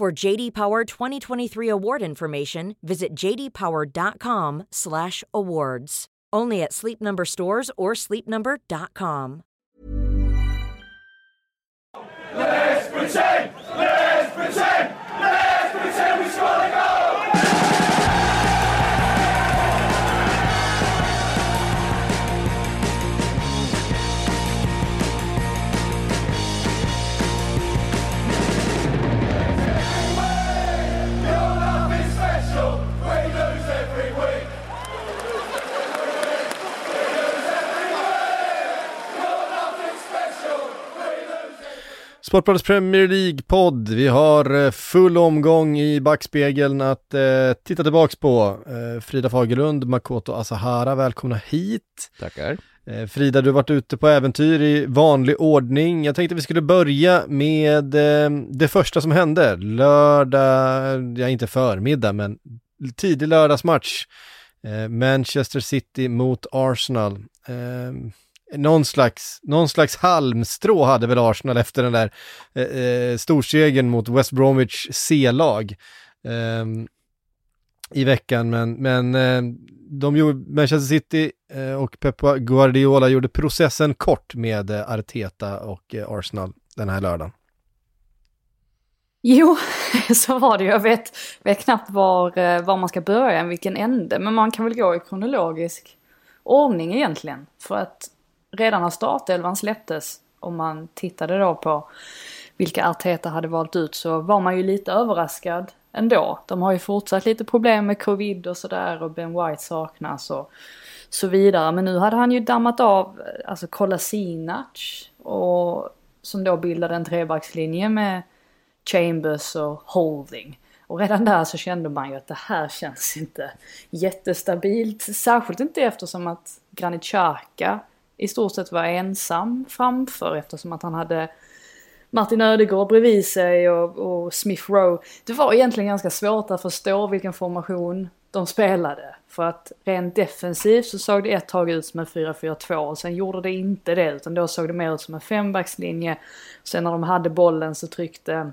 For JD Power 2023 award information, visit jdpower.com/awards. Only at Sleep Number stores or sleepnumber.com. Let's pretend! Let's pretend! Sportbladets Premier League-podd. Vi har eh, full omgång i backspegeln att eh, titta tillbaks på. Eh, Frida Fagerlund, Makoto Asahara, välkomna hit. Tackar. Eh, Frida, du har varit ute på äventyr i vanlig ordning. Jag tänkte vi skulle börja med eh, det första som hände. Lördag, ja inte förmiddag, men tidig lördagsmatch. Eh, Manchester City mot Arsenal. Någon slags, någon slags halmstrå hade väl Arsenal efter den där eh, eh storsegern mot West Bromwich C-lag eh, i veckan. Men, men eh, de gjorde, Manchester City eh, och Pep Guardiola gjorde processen kort med eh, Arteta och eh, Arsenal den här lördagen. Jo, så var det. Jag vet, vet knappt var, eh, var man ska börja, vilken ände. Men man kan väl gå i kronologisk ordning egentligen. För att redan när startelvan släpptes, om man tittade då på vilka Arteta hade valt ut, så var man ju lite överraskad ändå. De har ju fortsatt lite problem med covid och sådär och Ben White saknas och så vidare. Men nu hade han ju dammat av, alltså Kolasinac och som då bildade en trebackslinje med Chambers och Holding. Och redan där så kände man ju att det här känns inte jättestabilt. Särskilt inte eftersom att Granit Xhaka i stort sett var ensam framför eftersom att han hade Martin Ödegård bredvid sig och, och Smith Rowe. Det var egentligen ganska svårt att förstå vilken formation de spelade. För att rent defensivt så såg det ett tag ut som en 4-4-2 och sen gjorde det inte det utan då såg det mer ut som en fembackslinje. Sen när de hade bollen så tryckte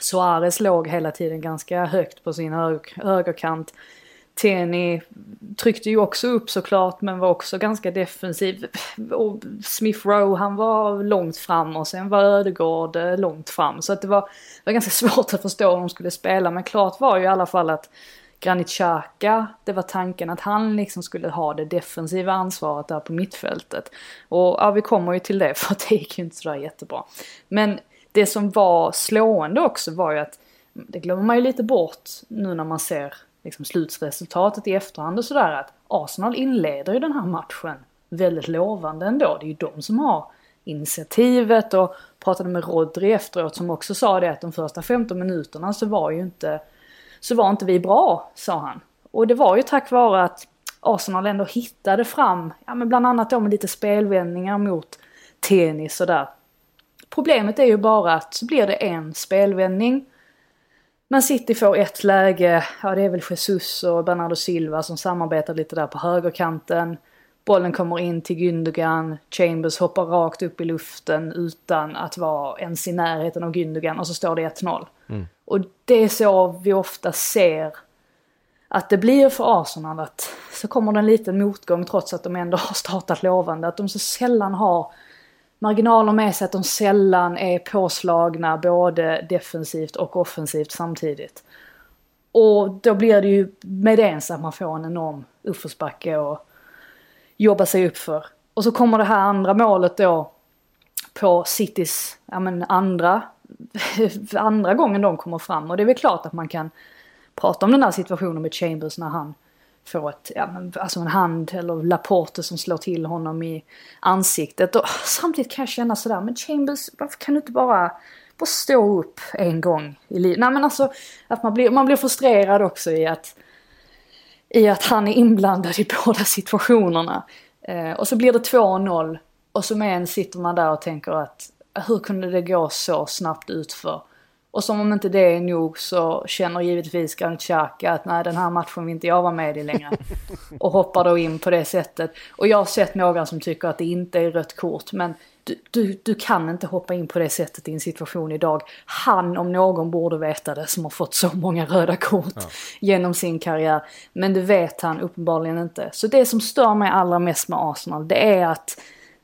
Suarez låg hela tiden ganska högt på sin hög, högerkant. Tenny tryckte ju också upp såklart men var också ganska defensiv. Och Smith Rowe han var långt fram och sen var Ödegård eh, långt fram. Så att det var, det var ganska svårt att förstå hur de skulle spela men klart var ju i alla fall att Granit Xhaka, det var tanken att han liksom skulle ha det defensiva ansvaret där på mittfältet. Och ja, vi kommer ju till det för att det gick ju inte sådär jättebra. Men det som var slående också var ju att, det glömmer man ju lite bort nu när man ser liksom slutsresultatet i efterhand och sådär, att Arsenal inleder ju den här matchen väldigt lovande ändå. Det är ju de som har initiativet och pratade med Rodri efteråt som också sa det att de första 15 minuterna så var ju inte, så var inte vi bra, sa han. Och det var ju tack vare att Arsenal ändå hittade fram, ja men bland annat då med lite spelvändningar mot tennis och där. Problemet är ju bara att så blir det en spelvändning. Man City får ett läge, ja det är väl Jesus och Bernardo Silva som samarbetar lite där på högerkanten. Bollen kommer in till Gündogan, Chambers hoppar rakt upp i luften utan att vara ens i närheten av Gündogan och så står det 1-0. Och det är så vi ofta ser att det blir för Arsenal att så kommer det en liten motgång trots att de ändå har startat lovande. Att de så sällan har marginaler med sig, att de sällan är påslagna både defensivt och offensivt samtidigt. Och då blir det ju med det ens att man får en enorm uppförsbacke och jobba sig upp för. Och så kommer det här andra målet då på Citys, ja men andra, andra gången de kommer fram. Och det är väl klart att man kan prata om den här situationen med Chambers när han får ett, ja, men, alltså en hand eller Laporte som slår till honom i ansiktet. Och samtidigt kan jag känna sådär, men Chambers, varför kan du inte bara bara stå upp en gång i livet. Nej men alltså, att man blir, man blir frustrerad också i att, i att han är inblandad i båda situationerna. Eh, och så blir det 2-0 och som en sitter man där och tänker att hur kunde det gå så snabbt utför? Och som om inte det är nog så känner givetvis Granit Xhaka att nej den här matchen vill inte jag vara med i längre. och hoppar då in på det sättet. Och jag har sett några som tycker att det inte är rött kort men du, du, du kan inte hoppa in på det sättet i en situation idag. Han om någon borde veta det som har fått så många röda kort ja. genom sin karriär. Men det vet han uppenbarligen inte. Så det som stör mig allra mest med Arsenal det är att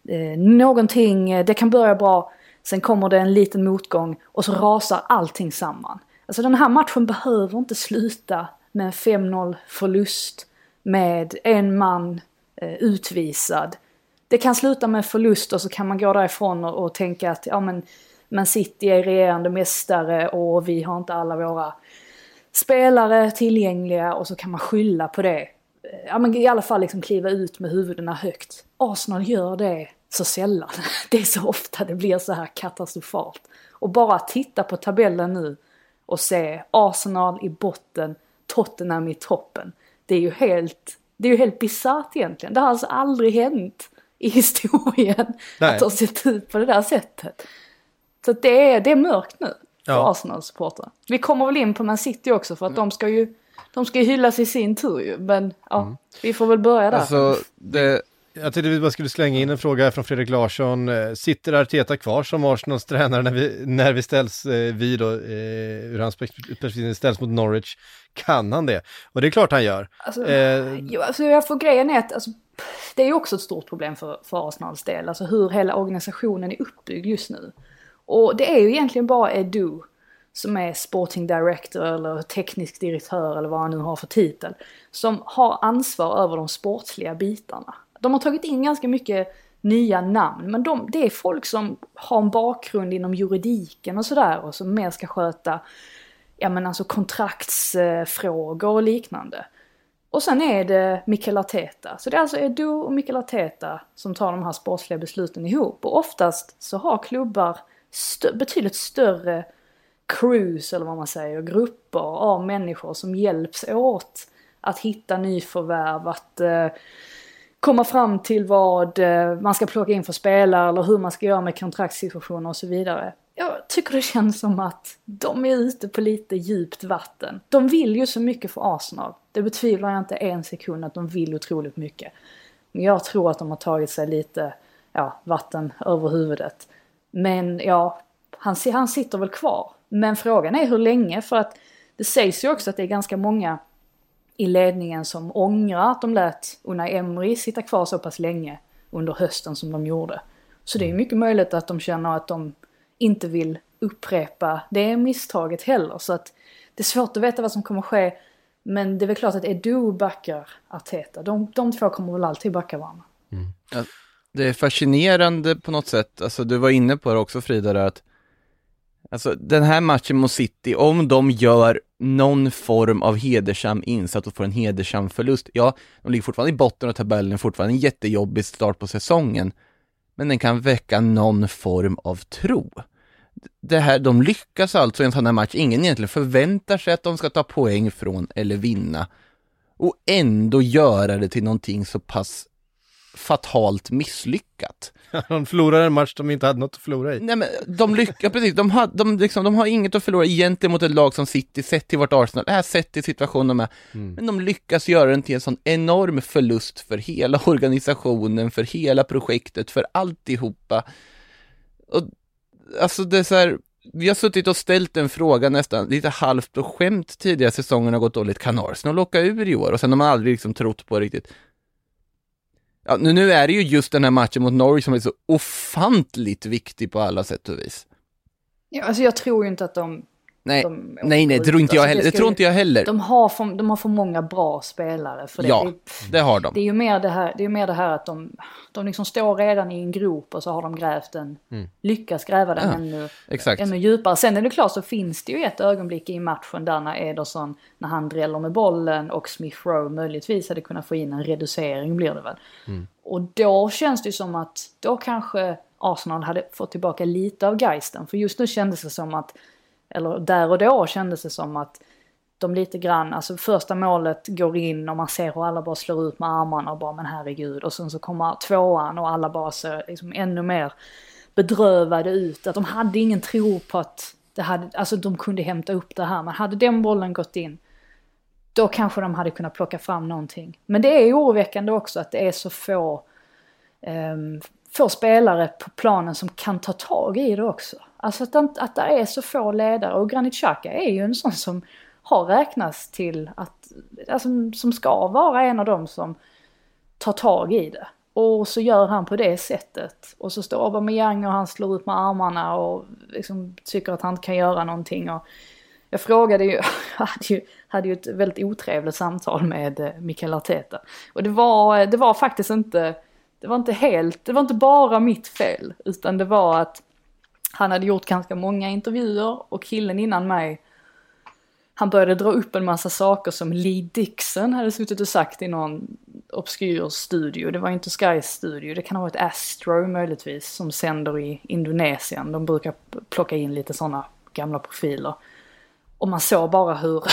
eh, någonting, det kan börja bra Sen kommer det en liten motgång och så rasar allting samman. Alltså den här matchen behöver inte sluta med en 5-0 förlust med en man eh, utvisad. Det kan sluta med förlust och så kan man gå därifrån och, och tänka att ja men Man City är regerande mästare och vi har inte alla våra spelare tillgängliga och så kan man skylla på det. Eh, ja men i alla fall liksom kliva ut med huvudena högt. Arsenal gör det så sällan. Det är så ofta det blir så här katastrofalt. Och bara titta på tabellen nu och se Arsenal i botten, Tottenham i toppen. Det är ju helt, det är ju helt bisarrt egentligen. Det har alltså aldrig hänt i historien Nej. att har sett ut på det där sättet. Så det är, det är mörkt nu för ja. Arsenal-supportrar. Vi kommer väl in på Man City också för att de ska ju, de ska hyllas i sin tur ju. Men ja, mm. vi får väl börja där. Alltså, det, jag tänkte vi bara skulle slänga in en fråga från Fredrik Larsson. Eh, sitter Arteta kvar som Arsenals tränare när vi, när vi ställs eh, vid då, eh, ur hans perspektiv ställs mot Norwich? Kan han det? Och det är klart han gör. Alltså, eh, jo, alltså jag får grejen är att alltså, det är ju också ett stort problem för, för Arsenals del, alltså hur hela organisationen är uppbyggd just nu. Och det är ju egentligen bara Edu som är sporting director eller teknisk direktör eller vad han nu har för titel, som har ansvar över de sportsliga bitarna. De har tagit in ganska mycket nya namn, men de, det är folk som har en bakgrund inom juridiken och sådär och som mer ska sköta, ja men alltså kontraktsfrågor och liknande. Och sen är det Mikael Arteta. Så det är alltså Edu och Mikael Arteta som tar de här sportsliga besluten ihop. Och oftast så har klubbar stö betydligt större crews, eller vad man säger, grupper av människor som hjälps åt att hitta nyförvärv, att eh, komma fram till vad eh, man ska plocka in för spelare eller hur man ska göra med kontraktssituationer och så vidare. Jag tycker det känns som att de är ute på lite djupt vatten. De vill ju så mycket för Arsenal. Det betvivlar jag inte en sekund att de vill otroligt mycket. Men jag tror att de har tagit sig lite, ja, vatten över huvudet. Men ja, han, han sitter väl kvar. Men frågan är hur länge för att det sägs ju också att det är ganska många i ledningen som ångrar att de lät Unai Emery sitta kvar så pass länge under hösten som de gjorde. Så det är mycket möjligt att de känner att de inte vill upprepa det misstaget heller. Så att det är svårt att veta vad som kommer ske. Men det är väl klart att Edu backar Arteta. De, de två kommer väl alltid backa varandra. Mm. Det är fascinerande på något sätt, alltså du var inne på det också Frida, att Alltså den här matchen mot City, om de gör någon form av hedersam insats och får en hedersam förlust, ja, de ligger fortfarande i botten av tabellen, fortfarande en jättejobbig start på säsongen, men den kan väcka någon form av tro. Det här, de lyckas alltså i en sån här match, ingen egentligen förväntar sig att de ska ta poäng från eller vinna, och ändå göra det till någonting så pass fatalt misslyckat. de förlorar en match de inte hade något att förlora i. Nej men de lyckas, precis, de har, de, liksom, de har inget att förlora egentligen mot ett lag som City, sett till vart Arsenal är, sett till situationen de är. Mm. Men de lyckas göra den till en sån enorm förlust för hela organisationen, för hela projektet, för alltihopa. Och alltså det är så här, vi har suttit och ställt en fråga nästan lite halvt på skämt tidigare säsongen har gått dåligt. Kan Arsenal åka ur i år? Och sen har man aldrig liksom trott på riktigt. Ja, nu, nu är det ju just den här matchen mot Norwich som är så ofantligt viktig på alla sätt och vis. Ja, alltså jag tror ju inte att de Nej, nej, nej, det tror inte jag heller. Det, tror inte jag heller. De har, för, de har för många bra spelare för det. Ja, det har de. Det är ju mer det här, det är mer det här att de, de liksom står redan i en grop och så har de grävt den, mm. lyckas gräva den ja, ännu, exakt. ännu djupare. Sen är det klart så finns det ju ett ögonblick i matchen där när Ederson, när han dräller med bollen och Smith Rowe möjligtvis hade kunnat få in en reducering blir det väl. Mm. Och då känns det ju som att då kanske Arsenal hade fått tillbaka lite av geisten. För just nu kändes det som att, eller där och då kändes det som att de lite grann, alltså första målet går in och man ser hur alla bara slår ut med armarna och bara men herregud. Och sen så kommer tvåan och alla bara ser liksom ännu mer bedrövade ut. Att de hade ingen tro på att det hade, alltså de kunde hämta upp det här. Men hade den bollen gått in, då kanske de hade kunnat plocka fram någonting. Men det är oroväckande också att det är så få, um, få spelare på planen som kan ta tag i det också. Alltså att, att det är så få ledare och Granit Xhaka är ju en sån som har räknats till att, alltså, som ska vara en av dem som tar tag i det. Och så gör han på det sättet. Och så står Aubameyang och han slår ut med armarna och liksom tycker att han inte kan göra någonting. Och jag frågade ju, hade ju, hade ju ett väldigt otrevligt samtal med eh, Mikael Arteta. Och det var, det var faktiskt inte, det var inte helt, det var inte bara mitt fel. Utan det var att han hade gjort ganska många intervjuer och killen innan mig han började dra upp en massa saker som Lee Dixon hade suttit och sagt i någon obskyr studio. Det var inte Sky studio, det kan ha varit Astro möjligtvis som sänder i Indonesien. De brukar plocka in lite sådana gamla profiler. Och man såg bara hur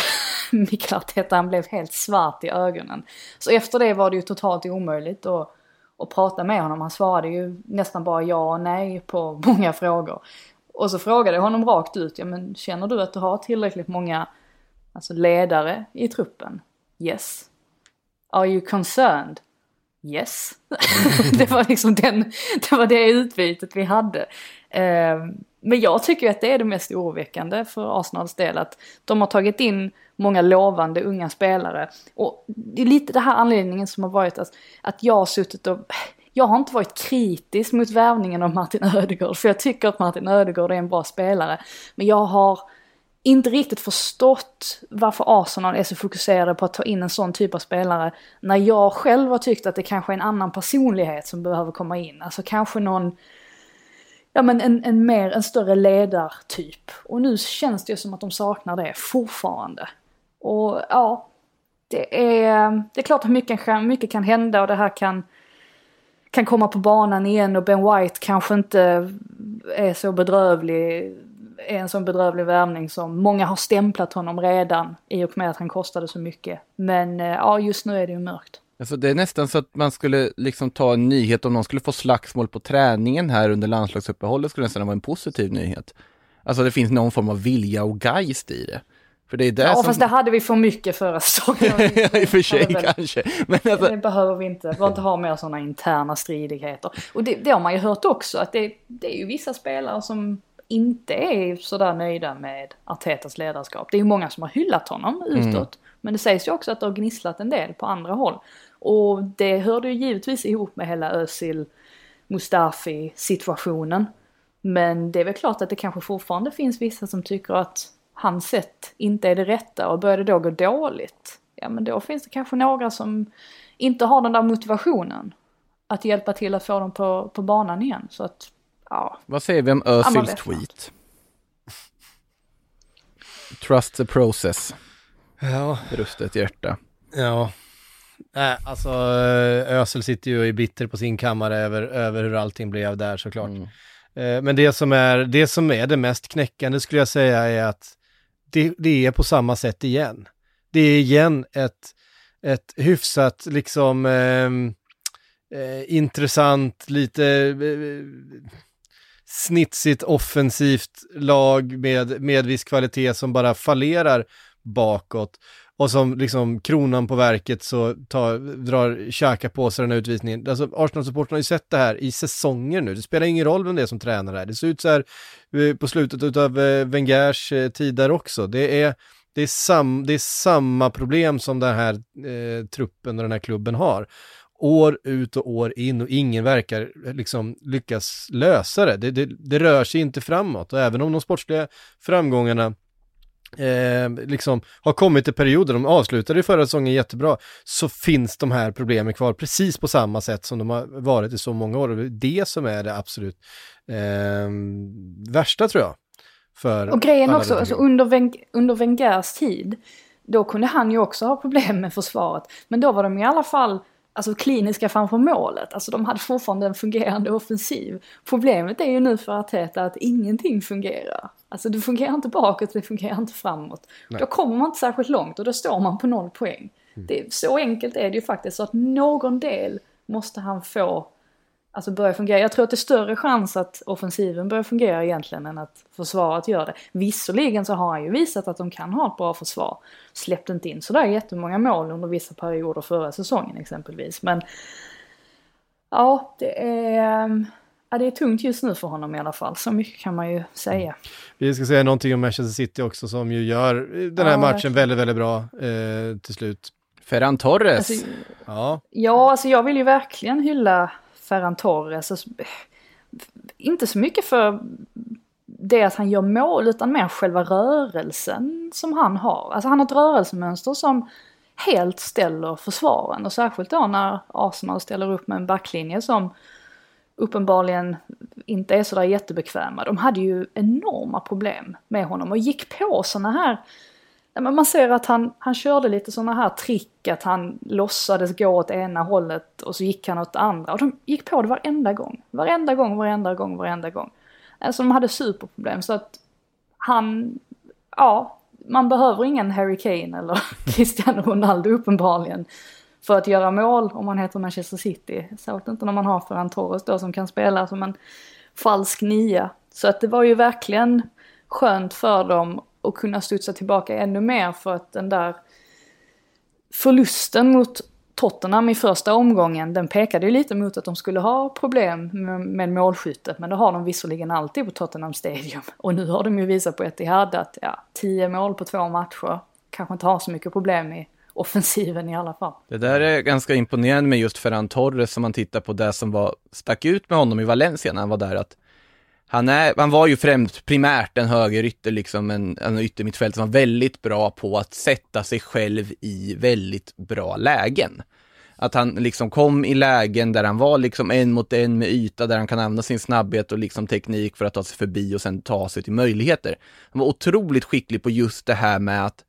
Mikael Arteta, han blev helt svart i ögonen. Så efter det var det ju totalt omöjligt att, och prata med honom. Han svarade ju nästan bara ja och nej på många frågor. Och så frågade jag honom rakt ut, ja men känner du att du har tillräckligt många alltså ledare i truppen? Yes. Are you concerned? Yes. det var liksom den, det var det utbytet vi hade. Uh, men jag tycker att det är det mest oroväckande för Arsenals del att de har tagit in många lovande unga spelare. Och det är lite det här anledningen som har varit att, att jag har suttit och jag har inte varit kritisk mot värvningen av Martin Ödegård, för jag tycker att Martin Ödegård är en bra spelare. Men jag har inte riktigt förstått varför Arsenal är så fokuserade på att ta in en sån typ av spelare. När jag själv har tyckt att det kanske är en annan personlighet som behöver komma in. Alltså kanske någon, ja men en, en mer, en större ledartyp. Och nu känns det som att de saknar det fortfarande. Och ja, det är, det är klart att mycket, mycket kan hända och det här kan, kan komma på banan igen och Ben White kanske inte är så bedrövlig är en sån bedrövlig värvning som många har stämplat honom redan i och med att han kostade så mycket. Men eh, ja, just nu är det ju mörkt. Alltså det är nästan så att man skulle liksom ta en nyhet om någon skulle få slagsmål på träningen här under landslagsuppehållet skulle nästan vara en positiv nyhet. Alltså det finns någon form av vilja och geist i det. För det är det ja, som... fast det hade vi för mycket förra säsongen. ja, i och för sig kanske. Men alltså... Det behöver vi inte. Vi behöver inte ha mer sådana interna stridigheter. Och det, det har man ju hört också, att det, det är ju vissa spelare som inte är sådär nöjda med Artetas ledarskap. Det är ju många som har hyllat honom utåt. Mm. Men det sägs ju också att det har gnisslat en del på andra håll. Och det hörde ju givetvis ihop med hela Özil Mustafi situationen. Men det är väl klart att det kanske fortfarande finns vissa som tycker att hans sätt inte är det rätta och börjar det då gå dåligt, ja men då finns det kanske några som inte har den där motivationen att hjälpa till att få dem på, på banan igen. Så att ja. Vad säger vi om Özils tweet? Trust the process. Ja. Brustet hjärta. Ja. Nej, alltså eh, Özil sitter ju i bitter på sin kammare över, över hur allting blev där såklart. Mm. Eh, men det som, är, det som är det mest knäckande skulle jag säga är att det, det är på samma sätt igen. Det är igen ett, ett hyfsat liksom eh, eh, intressant, lite eh, snitsigt offensivt lag med, med viss kvalitet som bara fallerar bakåt. Och som liksom kronan på verket så tar, drar Xhaka på sig den här utvisningen. Alltså Arsenal-supportrarna har ju sett det här i säsonger nu. Det spelar ingen roll vem det är som tränar här. Det ser ut så här eh, på slutet av eh, Wengers eh, tid där också. Det är, det är, sam, det är samma problem som den här eh, truppen och den här klubben har år ut och år in och ingen verkar liksom lyckas lösa det. Det, det, det rör sig inte framåt och även om de sportsliga framgångarna eh, liksom har kommit i perioder, de avslutade ju förra säsongen jättebra, så finns de här problemen kvar precis på samma sätt som de har varit i så många år. Det är det som är det absolut eh, värsta tror jag. Och grejen också, alltså under, Wen under Wengers tid, då kunde han ju också ha problem med försvaret. Men då var de i alla fall alltså kliniska framför målet. Alltså de hade fortfarande en fungerande offensiv. Problemet är ju nu för Arteta att ingenting fungerar. Alltså det fungerar inte bakåt, det fungerar inte framåt. Nej. Då kommer man inte särskilt långt och då står man på noll poäng. Det, så enkelt är det ju faktiskt så att någon del måste han få alltså börja fungera. Jag tror att det är större chans att offensiven börjar fungera egentligen än att försvaret gör det. Visserligen så har han ju visat att de kan ha ett bra försvar. Släppte inte in sådär jättemånga mål under vissa perioder förra säsongen exempelvis. Men ja, det är, ja, det är tungt just nu för honom i alla fall. Så mycket kan man ju säga. Vi ska säga någonting om Manchester City också som ju gör den här Ja, matchen väldigt, väldigt bra eh, till slut. Ferran Torres. Alltså, Ja, Ja, alltså jag vill ju verkligen hylla Ferran Torres. Alltså, inte så mycket för det att han gör mål utan mer själva rörelsen som han har. Alltså han har ett rörelsemönster som helt ställer försvaren och särskilt då när Arsenal ställer upp med en backlinje som uppenbarligen inte är sådär jättebekväma. De hade ju enorma problem med honom och gick på sådana här man ser att han, han körde lite sådana här trick att han låtsades gå åt ena hållet och så gick han åt andra. Och de gick på det varenda gång. Varenda gång, varenda gång, varenda gång. Alltså de hade superproblem så att han, ja, man behöver ingen Harry Kane eller Cristiano Ronaldo uppenbarligen för att göra mål om man heter Manchester City. Särskilt inte när man har Ferran Torres då som kan spela som en falsk nia. Så att det var ju verkligen skönt för dem och kunna studsa tillbaka ännu mer för att den där förlusten mot Tottenham i första omgången, den pekade ju lite mot att de skulle ha problem med, målskyttet. Men det har de visserligen alltid på Tottenham Stadium. Och nu har de ju visat på Etihad att ja, 10 mål på två matcher kanske inte har så mycket problem i offensiven i alla fall. Det där är ganska imponerande med just Ferran Torres som man tittar på det som var, stack ut med honom i Valencia när han var där. Att han, är, han var ju främst primärt en högerytter, liksom en, en yttermittfältare som var väldigt bra på att sätta sig själv i väldigt bra lägen. Att han liksom kom i lägen där han var liksom en mot en med yta, där han kan använda sin snabbhet och liksom teknik för att ta sig förbi och sen ta sig till möjligheter. Han var otroligt skicklig på just det här med att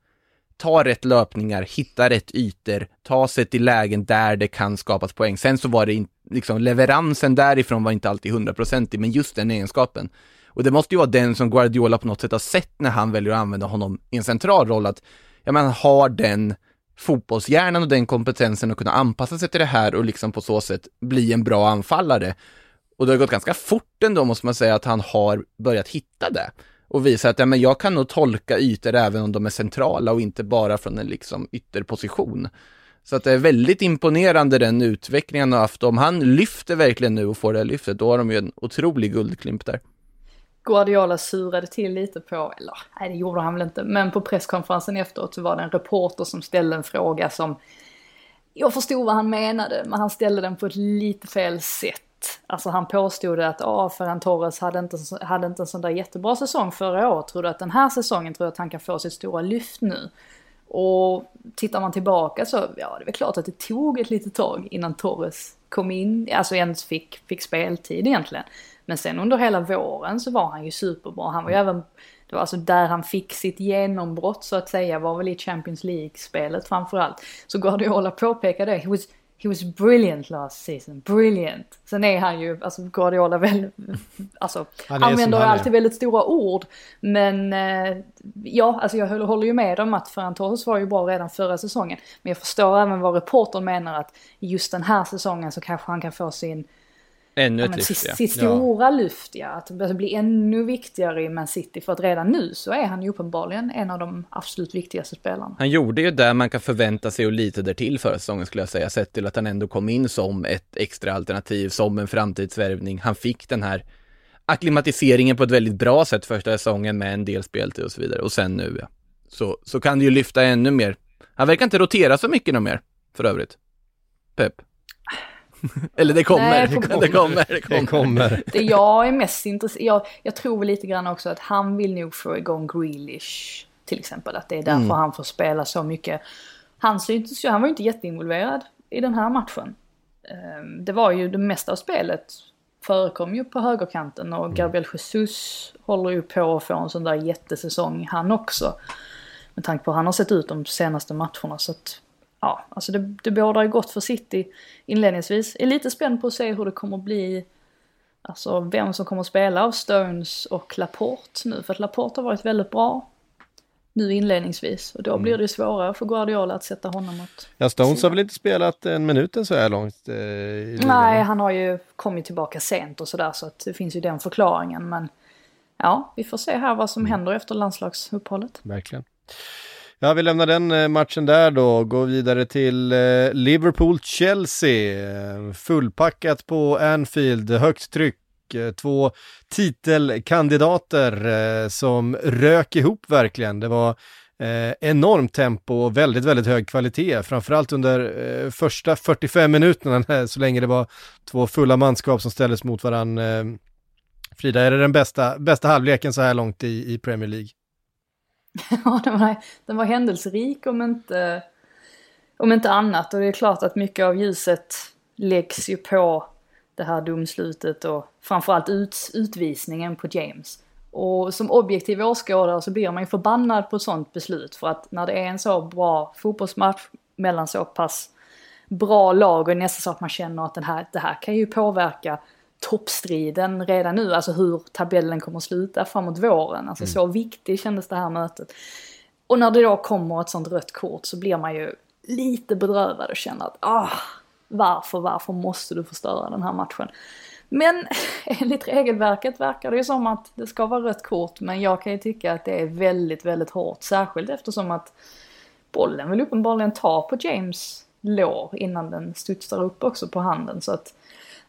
ta rätt löpningar, hitta rätt ytor, ta sig till lägen där det kan skapas poäng. Sen så var det in, liksom leveransen därifrån var inte alltid hundraprocentig, men just den egenskapen. Och det måste ju vara den som Guardiola på något sätt har sett när han väljer att använda honom i en central roll, att ja, men han har den fotbollshjärnan och den kompetensen att kunna anpassa sig till det här och liksom på så sätt bli en bra anfallare. Och det har gått ganska fort ändå måste man säga att han har börjat hitta det och visa att ja, men jag kan nog tolka ytor även om de är centrala och inte bara från en liksom ytterposition. Så att det är väldigt imponerande den utvecklingen han har haft. Om han lyfter verkligen nu och får det här lyftet, då har de ju en otrolig guldklimp där. Guardiola surade till lite på, eller nej det gjorde han väl inte, men på presskonferensen efteråt så var det en reporter som ställde en fråga som jag förstod vad han menade, men han ställde den på ett lite fel sätt. Alltså han påstod att ah, Ferran Torres hade inte, hade inte en sån där jättebra säsong förra året. Tror du att den här säsongen tror att han kan få sitt stora lyft nu? Och tittar man tillbaka så, ja det är väl klart att det tog ett litet tag innan Torres kom in, alltså ens fick, fick speltid egentligen. Men sen under hela våren så var han ju superbra. Han var ju även, det var alltså där han fick sitt genombrott så att säga var väl i Champions League-spelet framförallt. Så Guardiola påpekade det, he was, he was brilliant last season, brilliant. Sen är han ju, alltså Guardiola väl, alltså använder alltid väldigt stora ord. Men eh, ja, alltså jag håller, håller ju med om att Ferran Torres var ju bra redan förra säsongen. Men jag förstår även vad reportern menar att just den här säsongen så kanske han kan få sin Ännu ja, ett men, lyft, sitt, ja. sitt stora lyft, ja. Att det blir ännu viktigare i Man City. För att redan nu så är han ju uppenbarligen en av de absolut viktigaste spelarna. Han gjorde ju det man kan förvänta sig och lite därtill förra säsongen skulle jag säga, sett till att han ändå kom in som ett extra alternativ, som en framtidsvärvning. Han fick den här akklimatiseringen på ett väldigt bra sätt första säsongen med en del speltid och så vidare. Och sen nu, ja. Så, så kan det ju lyfta ännu mer. Han verkar inte rotera så mycket något mer, för övrigt. Pep. Eller det kommer, Nej, det, kommer, det kommer, det det kommer. kommer. Det jag är mest intresserad, jag, jag tror lite grann också att han vill nog få igång Grealish till exempel. Att det är därför Mm. han får spela så mycket. Han syntes ju, han var ju inte jätteinvolverad i den här matchen. Ehm, Det var ju det mesta av spelet förekom ju på högerkanten och Gabriel Jesus håller ju på att få en sån där jättesäsong han också. Med tanke på hur han har sett ut de senaste matcherna så att ja, alltså det, det bådar ju gott för City inledningsvis. Är lite spänd på att se hur det kommer bli, alltså vem som kommer att spela av Stones och Laporte nu. För att Laporte har varit väldigt bra nu inledningsvis. Och då blir det svårare för Guardiola att sätta honom mot... Ja, Stones har väl inte spelat en minut än så här långt? Eh, ligan, Nej, han har ju kommit tillbaka sent och sådär så att det finns ju den förklaringen. Men ja, vi får se här vad som händer efter landslagsuppehållet. Verkligen. Ja, vi lämnar den eh, matchen där då, och går vidare till eh, Liverpool-Chelsea. Fullpackat på Anfield, högt tryck, eh, två titelkandidater som rök ihop verkligen. Det var eh, enormt tempo och väldigt, väldigt hög kvalitet, framförallt under eh, första 45 minuterna, så länge det var två fulla manskap som ställdes mot varann. Eh, Frida, är det den bästa, bästa halvleken så här långt i, i Premier League? Ja, den var, den var händelserik om inte, om inte annat. Och det är klart att mycket av ljuset läggs ju på det här domslutet och framförallt ut, utvisningen på James. Och som objektiv åskådare så blir man ju förbannad på ett sånt beslut för att när det är en så bra fotbollsmatch mellan så pass bra lag och nästan så att man känner att den här, det här kan ju påverka toppstriden redan nu, alltså hur tabellen kommer att sluta framåt våren. Alltså så viktigt kändes det här mötet. Och när det då kommer ett sånt rött kort så blir man ju lite bedrövad och känner att ah, varför, varför måste du förstöra den här matchen? Men enligt regelverket verkar det ju som att det ska vara rött kort, men jag kan ju tycka att det är väldigt, väldigt hårt, särskilt eftersom att bollen vill uppenbarligen ta på James lår innan den studsar upp också på handen. Så att,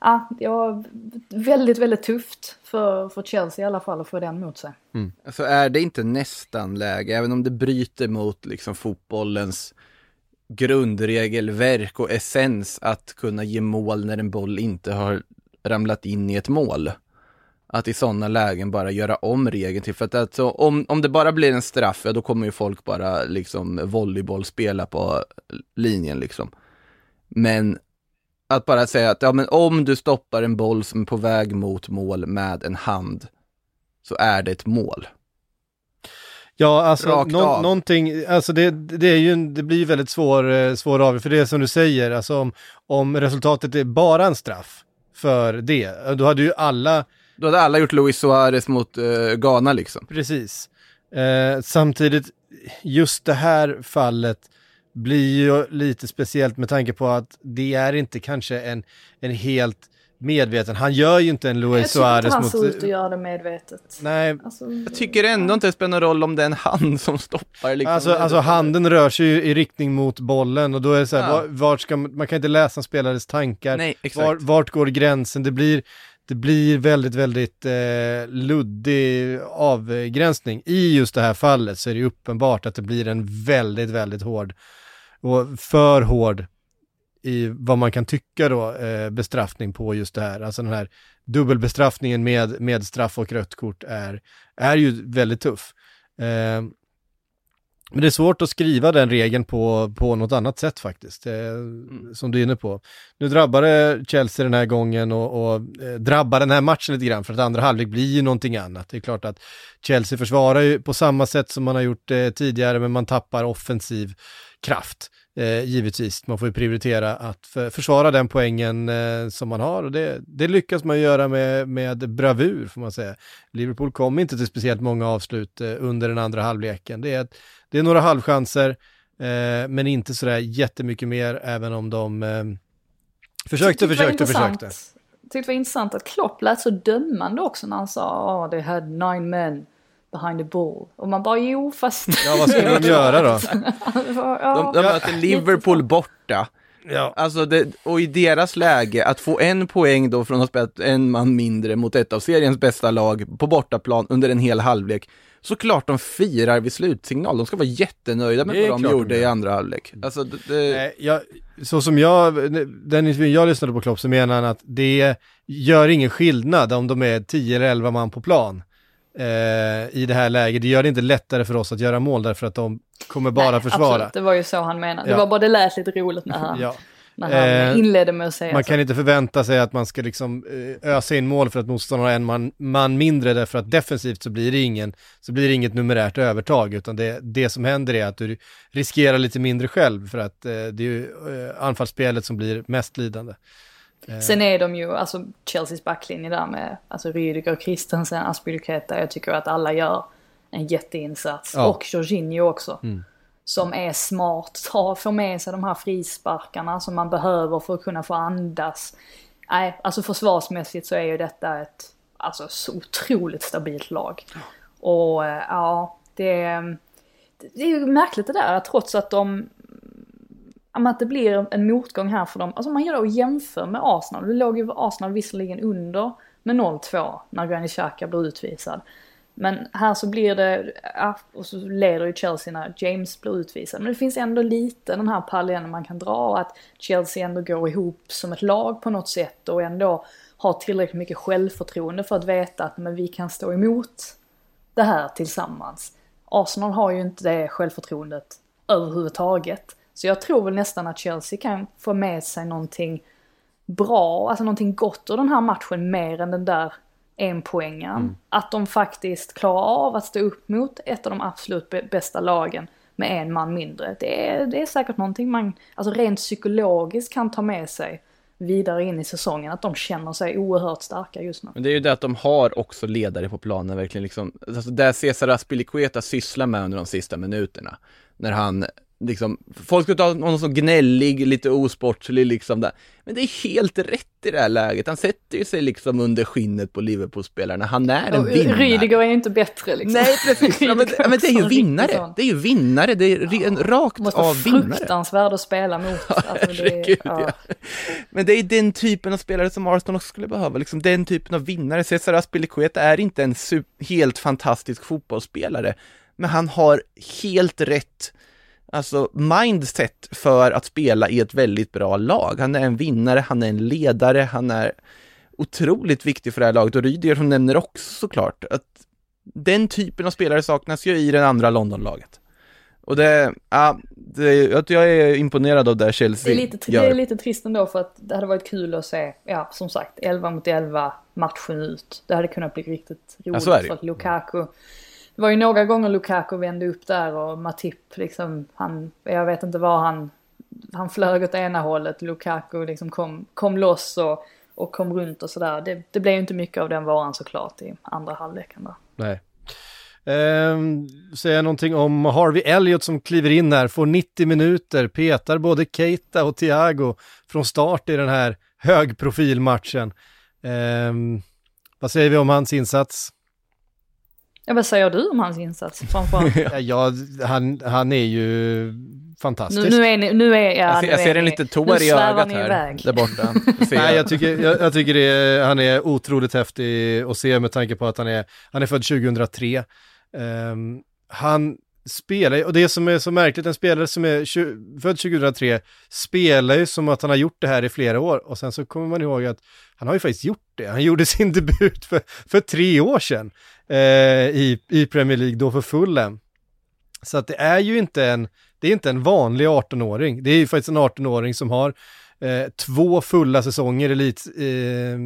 ja, det var väldigt, väldigt tufft för, för Chelsea i alla fall att få den mot sig. Mm. Alltså är det inte nästan läge, även om det bryter mot liksom fotbollens grundregelverk och essens att kunna ge mål när en boll inte har ramlat in i ett mål. Att i sådana lägen bara göra om regeln till, för att alltså, om, om det bara blir en straff, ja då kommer ju folk bara liksom volleybollspela på linjen liksom. Men att bara säga att ja, men om du stoppar en boll som är på väg mot mål med en hand, så är det ett mål. Ja, alltså nå- någonting, alltså det, det är ju, det blir ju väldigt svår, eh, svår avgörande, för det är som du säger, alltså om, om resultatet är bara en straff för det, då hade ju alla, Då hade alla gjort Luis Suarez mot eh, Ghana liksom. precis. Eh, samtidigt, just det här fallet blir ju lite speciellt med tanke på att det är inte kanske en, en helt medveten, han gör ju inte en Luis Jag tycker inte Suarez han mot... ser ut att göra det medvetet. Nej, Alltså, Jag tycker ändå inte det spelar någon roll om det är en hand som stoppar liksom. Alltså, alltså handen rör sig ju i riktning mot bollen och då är det så här, Ja. var, vart ska man, man kan inte läsa en spelares tankar. Nej, exakt. Var, vart går gränsen? Det blir, det blir väldigt, väldigt eh, luddig avgränsning. I just det här fallet så är det ju uppenbart att det blir en väldigt, väldigt hård och för hård i vad man kan tycka då eh, bestraffning på just det här. Alltså den här dubbelbestraffningen med, med straff och rött kort är, är ju väldigt tuff. Eh, men det är svårt att skriva den regeln på, på något annat sätt faktiskt, eh, som du är inne på. Nu drabbade Chelsea den här gången och, och eh, drabbar den här matchen lite grann för att andra halvlek blir ju någonting annat. Det är klart att Chelsea försvarar ju på samma sätt som man har gjort eh, tidigare men man tappar offensiv kraft. Eh, givetvis, man får ju prioritera att för, försvara den poängen eh, som man har och det, det lyckas man göra med, med bravur får man säga. Liverpool kom inte till speciellt många avslut eh, under den andra halvleken. Det är, det är några halvchanser, eh, men inte sådär jättemycket mer, även om de eh, försökte, var försökte, försökte. Tyckte det var intressant att Klopp lät så dömande också när han sa oh, they had nine men behind the ball. Och man bara jo fast... Ja, vad skulle de göra då? De, de möter Liverpool borta. Ja, Alltså det, och i deras läge, att få en poäng då från att ha spelat en man mindre mot ett av seriens bästa lag på bortaplan under en hel halvlek. Såklart de firar vid slutsignal, de ska vara jättenöjda med vad de de gjorde gör. i andra halvlek. Alltså det, det, Nej, jag, så som jag, den intervjun jag lyssnade på Klopp så menar han att det gör ingen skillnad om de är 10 eller 11 man på plan i det här läget. Det gör det inte lättare för oss att göra mål därför att de kommer bara Nej, försvara. Absolut, det var ju så han menade. Ja. Det var bara det lät lite roligt när han... Ja. När han Eh, inledde med att säga Man så. kan inte förvänta sig att man ska liksom eh, ösa in mål för att motståndaren har en man, man mindre därför att defensivt så blir det ingen, så blir det inget numerärt övertag utan det, det som händer är att du riskerar lite mindre själv för att eh, det är ju eh, anfallsspelet som blir mest lidande. Sen är de ju, alltså Chelseas backlinje där med, alltså Rydiger, Christensen, Aspilicueta, jag tycker att alla gör en jätteinsats. Ja. Och Jorginho också. Som är smart, tar, får med sig de här frisparkarna som man behöver för att kunna få andas. Nej, alltså försvarsmässigt så är ju detta ett, alltså så otroligt stabilt lag. Och eh, ja, det, det är ju märkligt det där, trots att de att det blir en motgång här för dem. Alltså man gör då jämför med Arsenal. Det låg ju Arsenal visserligen under med 0-2 när Granit Xhaka blir utvisad. Men här så blir det, ja, och så leder ju Chelsea när James blir utvisad. Men det finns ändå lite den här parallellen man kan dra att Chelsea ändå går ihop som ett lag på något sätt och ändå har tillräckligt mycket självförtroende för att veta att men vi kan stå emot det här tillsammans. Arsenal har ju inte det självförtroendet överhuvudtaget. Så jag tror väl nästan att Chelsea kan få med sig någonting bra, alltså någonting gott ur den här matchen mer än den där enpoängaren. Att de faktiskt klarar av att stå upp mot ett av de absolut bä- bästa lagen med en man mindre. Det är, det är säkert någonting man, alltså rent psykologiskt kan ta med sig vidare in i säsongen. Att de känner sig oerhört starka just nu. Men det är ju det att de har också ledare på planen verkligen liksom, alltså det Cesar Aspilicueta sysslar med under de sista minuterna. När han liksom, folk ska ta någon som gnällig, lite osportslig liksom där. Men det är helt rätt i det här läget. Han sätter ju sig liksom under skinnet på Liverpool-spelarna. Han är en vinnare. Rydiger är ju inte bättre liksom. Nej precis, ja, men, ja, men det är ju är vinnare. Det är ju vinnare, det är re- en rakt Måste av vinnare. fruktansvärd att spela mot. Alltså, det, Herregud, ja. ja. Men det är den typen av spelare som Arsenal också skulle behöva, liksom den typen av vinnare. Cesar Aspilicueta är inte en helt fantastisk fotbollsspelare, men han har helt rätt alltså mindset för att spela i ett väldigt bra lag. Han är en vinnare, han är en ledare, han är otroligt viktig för det här laget och Rydiger som nämner också såklart att den typen av spelare saknas ju i det andra Londonlaget. Och det, ja, det, jag är imponerad av det Chelsea Det är, lite, gör. det är lite trist ändå för att det hade varit kul att se, ja som sagt, 11 mot 11 matchen ut. Det hade kunnat bli riktigt roligt ju. för att Lukaku, det var ju några gånger Lukaku vände upp där och Matip liksom, han, jag vet inte var han, han flög åt ena hållet, Lukaku liksom kom, kom loss och, och kom runt och sådär. Det, det blev ju inte mycket av den varan såklart i andra halvleken där. Nej. Ehm, säga någonting om Harvey Elliott som kliver in här, får 90 minuter, petar både Keita och Thiago från start i den här högprofilmatchen. Ehm, vad säger vi om hans insats? Ja, vad säger du om hans insats framförallt? Ja, ja, han, han är ju fantastisk. nu, nu är ni, nu är, ja, jag ser, jag är ser en ni- liten tår i ögat här, iväg. där borta. Nej, jag. tycker, jag, jag tycker det är, han är otroligt häftig att se med tanke på att han är, han är född 2003. Ehm, han spelar, och det som är så märkligt, en spelare som är 20, född 2003 spelar ju som att han har gjort det här i flera år och sen så kommer man ihåg att han har ju faktiskt gjort det. Han gjorde sin debut för, för tre år sedan eh, i, i Premier League, då för Fulham. Så att det är ju inte en, det är inte en vanlig 18-åring. Det är ju faktiskt en 18-åring som har eh, två fulla säsonger elit, eh,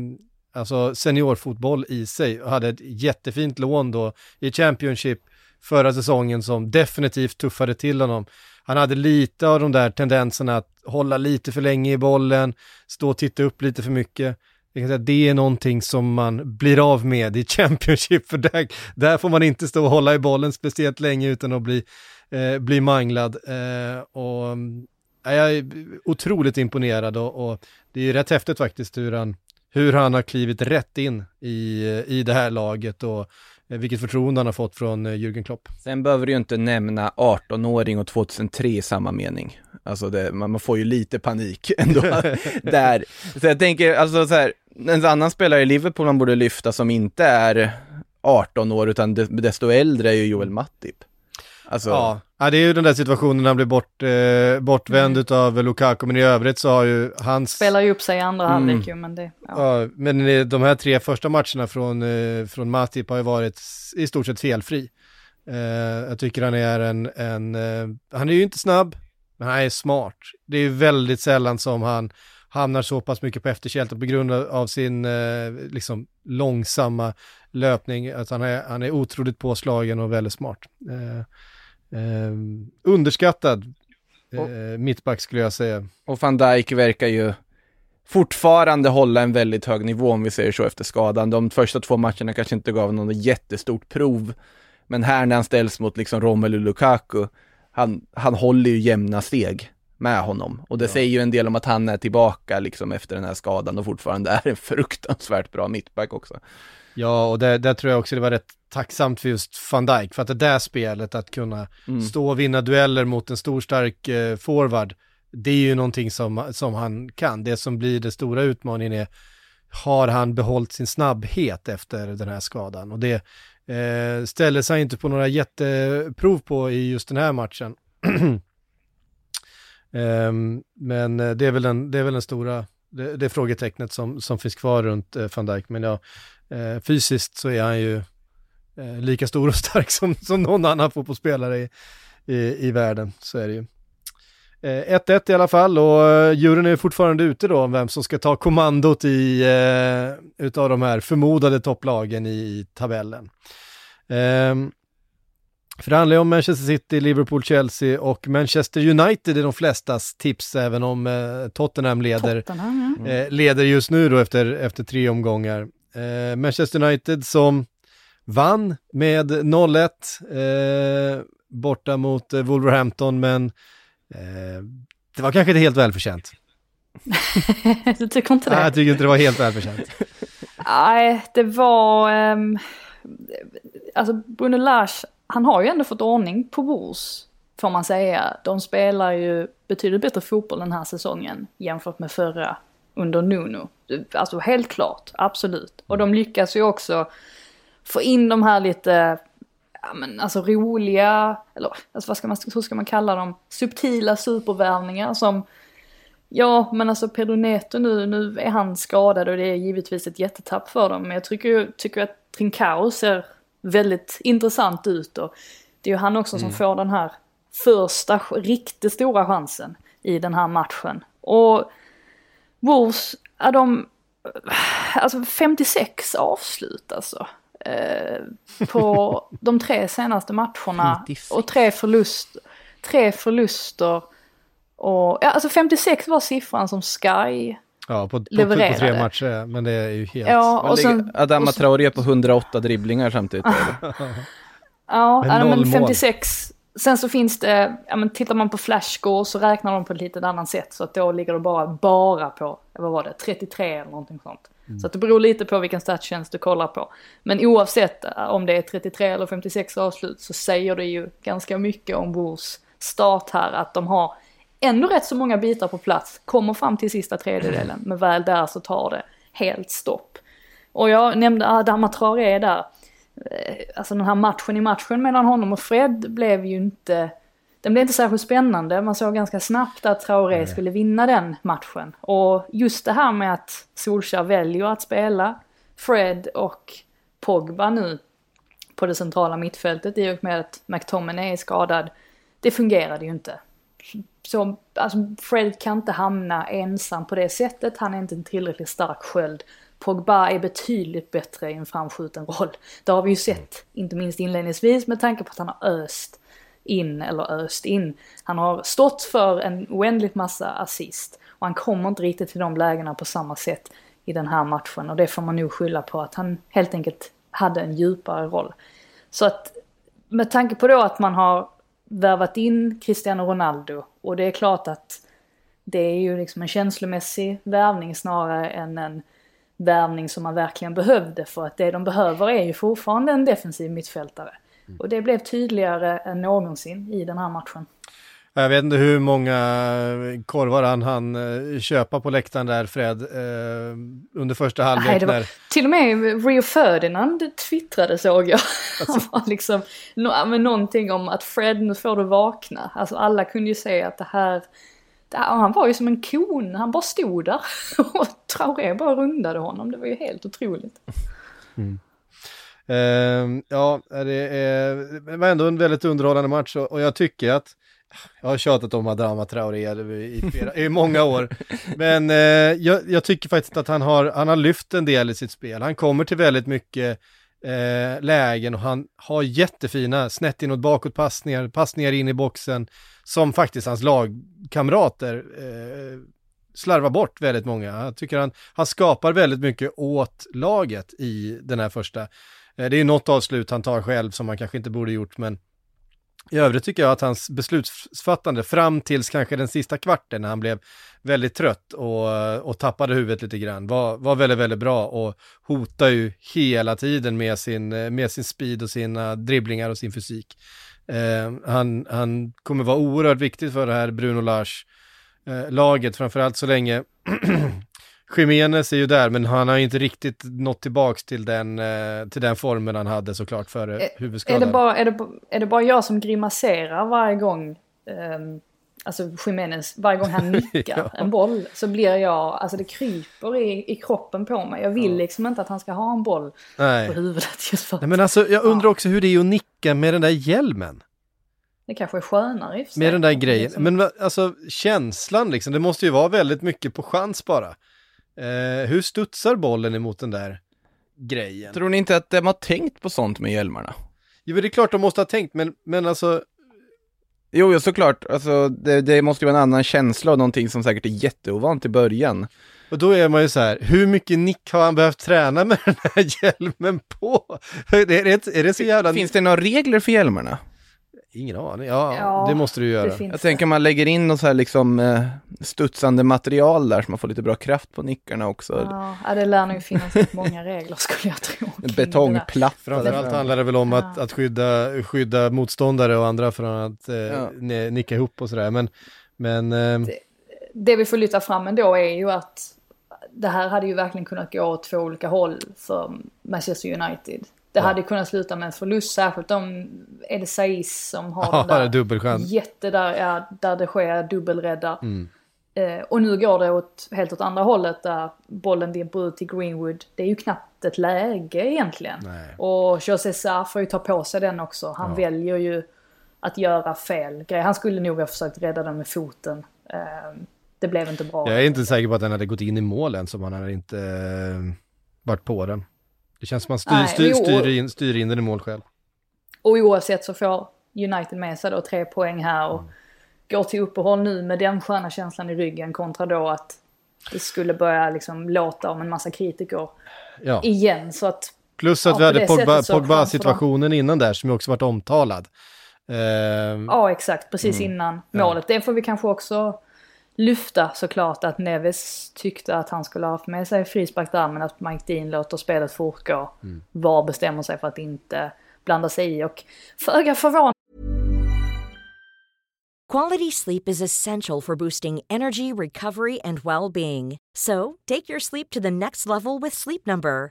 alltså seniorfotboll i sig och hade ett jättefint lån då i Championship förra säsongen som definitivt tuffade till honom. Han hade lite av de där tendenserna att hålla lite för länge i bollen, stå och titta upp lite för mycket. Jag kan säga det är någonting som man blir av med i Championship, för där, där får man inte stå och hålla i bollen speciellt länge utan att bli, eh, bli manglad. Eh, och ja, jag är otroligt imponerad och, och det är rätt häftigt faktiskt hur han, hur han har klivit rätt in i, eh, i det här laget och vilket förtroende han har fått från eh, Jürgen Klopp. Sen behöver du ju inte nämna 18-åring och 2003 i samma mening. Alltså det, man, man får ju lite panik ändå där. Så jag tänker, alltså så här, en annan spelare i Liverpool man borde lyfta som inte är 18 år utan de- desto äldre är ju Joel Matip. Alltså, Ja, ja, det är ju den där situationen när han blir bort, eh, bortvänd utav Lukaku, men i övrigt så har ju hans... Spelar ju upp sig i andra Mm. halvlek ju, men det, ja. Ja, men eh, de här tre första matcherna från, eh, från Matip har ju varit i stort sett felfri. Eh, jag tycker han är en, en eh, han är ju inte snabb, Men han är smart. Det är väldigt sällan som han hamnar så pass mycket på efterkälken på grund av sin eh, liksom långsamma löpning. Att han är, han är otroligt påslagen och väldigt smart. Eh, underskattad eh, mittback skulle jag säga. Och van Dijk verkar ju fortfarande hålla en väldigt hög nivå om vi säger så efter skadan. De första två matcherna kanske inte gav någon jättestort prov. Men här när han ställs mot liksom Romelu Lukaku, han, han håller ju jämna steg med honom. Och det ja. säger ju en del om att han är tillbaka liksom efter den här skadan och fortfarande är en fruktansvärt bra mittback också. Ja, och där, där tror jag också det var rätt tacksamt för just van Dijk, för att det där spelet, att kunna mm. stå och vinna dueller mot en stor stark eh, forward, det är ju någonting som, som han kan. Det som blir det stora utmaningen är, har han behållit sin snabbhet efter den här skadan? Och det eh, ställer sig inte på några jätteprov på i just den här matchen. um, men det är väl den, det är väl den stora, det, det frågetecknet som, som finns kvar runt eh, van Dijk. Men ja, eh, fysiskt så är han ju eh, lika stor och stark som, som någon annan fotbollsspelare i, i, i världen. Så är det ju. 1-1 eh, i alla fall och uh, juryn är fortfarande ute då om vem som ska ta kommandot i, uh, utav de här förmodade topplagen i, i tabellen. Um, för det handlar ju om Manchester City, Liverpool, Chelsea och Manchester United är de flestas tips, även om uh, Tottenham leder, Tottenham, ja. mm. leder just nu då efter, efter tre omgångar. Manchester United som vann med 0-1 borta mot Wolverhampton, men Eh, det var kanske inte helt välförtjänt. du tycker inte det? Nej, jag tycker inte det var helt välförtjänt. Nej, det var... Um, alltså Bruno Lars, han har ju ändå fått ordning på Wolves, får man säga. De spelar ju betydligt bättre fotboll den här säsongen jämfört med förra under Nuno. Alltså helt klart, absolut. Och de lyckas ju också få in de här lite ja, men alltså roliga, eller alltså vad ska man, hur ska man kalla dem, subtila supervärvningar som Ja, men alltså Pedro Neto nu, nu är han skadad och det är givetvis ett jättetapp för dem. Men jag tycker, tycker att Trincao ser väldigt intressant ut och det är ju han också mm. som får den här första riktigt stora chansen i den här matchen. Och Wolves, är de, alltså 56 avslut alltså. Eh, på de tre senaste matcherna. 56. Och tre, förlust, tre förluster. Och, ja, alltså 56 var siffran som Sky Ja, på, levererade. på, tre matcher, men det är ju helt... Ja, och sen, Adama Traoré på 108 dribblingar samtidigt. ja, men, men 56. Sen så finns det, ja men tittar man på flashscore så räknar de på ett lite annat sätt. Så att då ligger det bara, bara på, vad var det, 33 eller någonting sånt. Mm. Så att det beror lite på vilken statstjänst du kollar på. Men oavsett eh, om det är 33 eller 56 avslut så säger det ju ganska mycket om Wolves start här. Att de har ändå rätt så många bitar på plats, kommer fram till sista tredjedelen, men väl där så tar det helt stopp. Och jag nämnde Adama Traoré där. Eh, alltså den här matchen i matchen mellan honom och Fred blev ju inte den blev inte särskilt spännande. Man såg ganska snabbt att Traoré Nej. skulle vinna den matchen. Och just det här med att Solskjaer väljer att spela Fred och Pogba nu på det centrala mittfältet i och med att McTominay är skadad. Det fungerade ju inte. Så alltså, Fred kan inte hamna ensam på det sättet. Han är inte en tillräckligt stark sköld. Pogba är betydligt bättre i en framskjuten roll. Det har vi ju sett, inte minst inledningsvis med tanke på att han har öst in eller öst in. Han har stått för en oändligt massa assist och han kommer inte riktigt till de lägena på samma sätt i den här matchen och det får man nog skylla på att han helt enkelt hade en djupare roll. Så att med tanke på då att man har värvat in Cristiano Ronaldo och det är klart att det är ju liksom en känslomässig värvning snarare än en värvning som man verkligen behövde för att det de behöver är ju fortfarande en defensiv mittfältare. Och det blev tydligare än någonsin i den här matchen. Jag vet inte hur många korvar han han eh, köpa på läktaren där, Fred, eh, under första halvlek. När... Till och med Rio Ferdinand twittrade såg jag. Alltså. Han var liksom, någonting om att Fred, nu får du vakna. Alltså alla kunde ju se att det här han var ju som en kon, han bara stod där. Och Traoré bara rundade honom, det var ju helt otroligt. Mm. Uh, ja, det, är, det var ändå en väldigt underhållande match och, och jag tycker att jag har tjatat om Adama Traoré i, flera, i många år. Men eh, jag, jag, tycker faktiskt att han har, han har lyft en del i sitt spel. Han kommer till väldigt mycket eh, lägen och han har jättefina snett inåt bakåt passningar, passningar in i boxen som faktiskt hans lagkamrater eh, slarvar bort väldigt många. Jag tycker han, han skapar väldigt mycket åt laget i den här första. Eh, det är något avslut han tar själv som han kanske inte borde gjort, men i övrigt tycker jag att hans beslutsfattande fram tills kanske den sista kvarten när han blev väldigt trött och, och tappade huvudet lite grann var, var väldigt, väldigt bra och hotar ju hela tiden med sin, med sin speed och sina dribblingar och sin fysik. Eh, han, han kommer vara oerhört viktig för det här Bruno Lars eh, laget, framförallt så länge Jiménez är ju där, men han har inte riktigt nått tillbaks till den, eh, till den formen han hade såklart före huvudskadan. Är det, bara, är, det, är det bara jag som grimaserar varje gång, um, alltså Jiménez, varje gång han nickar ja. en boll så blir jag, alltså det kryper i, i kroppen på mig. Jag vill ja. liksom inte att han ska ha en boll Nej. på huvudet just för Nej, men alltså jag undrar ja. också hur det är att nicka med den där hjälmen. Det kanske är skönare i Med den där grejen. Liksom. Men alltså känslan liksom, det måste ju vara väldigt mycket på chans bara. Eh, hur studsar bollen emot den där grejen? Tror ni inte att de har tänkt på sånt med hjälmarna? Jo, det är klart de måste ha tänkt, men, men alltså... Jo, jo såklart. Alltså, det, det måste ju vara en annan känsla och någonting som säkert är jätteovant i början. Och då är man ju så här, hur mycket nick har han behövt träna med den här hjälmen på? Är det, är det så jävla... Finns det några regler för hjälmarna? Ingen aning. Ja, ja, det måste du göra. Jag tänker man lägger in något så här liksom eh, studsande material där så man får lite bra kraft på nickarna också. Ja, det lär nog finnas många regler skulle jag tro. Betongplatta. Framförallt handlar det väl om att, att skydda, skydda motståndare och andra från att eh, ja. nicka ihop och sådär. Men, men eh... det, det vi får lyfta fram ändå är ju att det här hade ju verkligen kunnat gå åt två olika håll för Manchester United. Det ja. hade kunnat sluta med en förlust, särskilt om det Saiz som har ja, den där dubbelchans. jätte där, ja, där det sker dubbelrädda. Mm. Eh, och nu går det åt, helt åt andra hållet där bollen dimper ut till Greenwood. Det är ju knappt ett läge egentligen. Nej. Och José Sarr får ju ta på sig den också. Han ja. väljer ju att göra fel grej. Han skulle nog ha försökt rädda den med foten. Eh, det blev inte bra. Jag är inte säker på att den hade gått in i målen som han hade inte eh, varit på den. Det känns som att man styr, styr, styr, in, styr in den i mål själv. Och oavsett så får United med sig då tre poäng här och mm. går till uppehåll nu med den sköna känslan i ryggen kontra då att det skulle börja liksom låta om en massa kritiker ja. igen. Så att, Plus att ja, vi hade Pogba, Pogba innan där som ju också varit omtalad. Uh, ja, exakt. Precis mm, innan målet. Det får vi kanske också lyfta såklart att Neves tyckte att han skulle ha haft med sig frispark där men att Mike Dean låter spelet fortgå. Mm. VAR bestämmer sig för att inte blanda sig i och föga förvånande Quality sleep is essential for boosting energy, recovery and well-being. So, take your sleep to the next level with Sleep Number.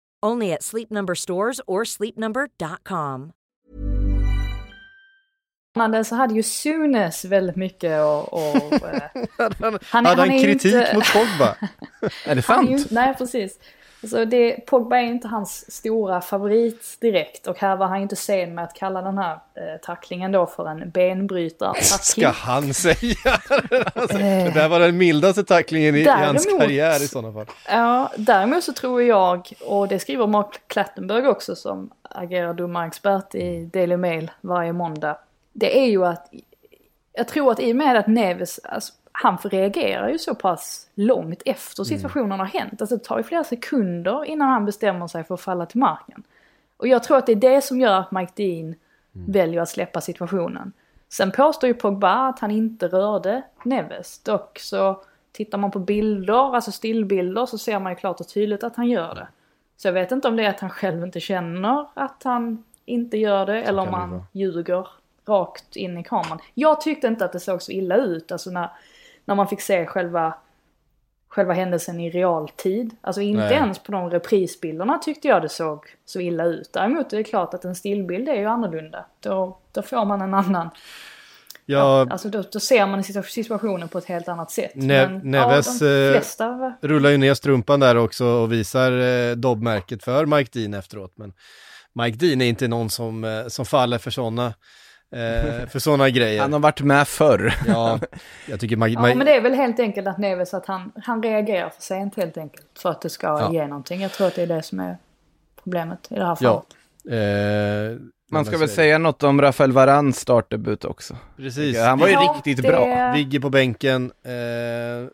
Only at Sleep Number stores or sleepnumber.com. så hade ju Sunes väldigt mycket och... och eh, han, han, hade han, kritik inte, mot Pogba? är det sant? Ju, nej, precis. Alltså det, Pogba är inte hans stora favorit direkt och här var han inte sen med att kalla den här eh, tacklingen då för en benbrytare. Ska han säga? alltså, det där var den mildaste tacklingen i, däremot, i hans karriär i sådana fall. Ja, däremot så tror jag, och det skriver Mark Klattenberg också som agerar domarexpert i Daily Mail varje måndag. Det är ju att jag tror att i och med att Neves, alltså, han reagerar ju så pass långt efter mm. situationen har hänt. Alltså det tar ju flera sekunder innan han bestämmer sig för att falla till marken. Och jag tror att det är det som gör att Mike Dean mm. väljer att släppa situationen. Sen påstår ju Pogba att han inte rörde Neves. Dock så tittar man på bilder, alltså stillbilder, så ser man ju klart och tydligt att han gör det. Så jag vet inte om det är att han själv inte känner att han inte gör det, så eller om han ljuger rakt in i kameran. Jag tyckte inte att det såg så illa ut, alltså när, när man fick se själva, själva händelsen i realtid. Alltså inte Nej. ens på de reprisbilderna tyckte jag det såg så illa ut. Däremot är det klart att en stillbild är ju annorlunda. Då, då får man en annan, Ja, alltså då, då ser man situa- situationen på ett helt annat sätt. Ne- Men Neves, ja, eh, flesta rullar ju ner strumpan där också och visar eh, dobbmärket för Mike Dean efteråt. Men Mike Dean är inte någon som, eh, som faller för sådana eh, för såna grejer. Han har varit med förr. Ja, jag tycker Ja, Mike, men det är väl helt enkelt att Neves att han, han reagerar för sent helt enkelt. För att det ska Ja. ge någonting. Jag tror att det är det som är problemet i det här fallet. ja. Eh, Man ska väl säga något om Rafael Varans startdebut också. det. Precis. Han var ju Ja, riktigt det- bra. Vigge på bänken, eh,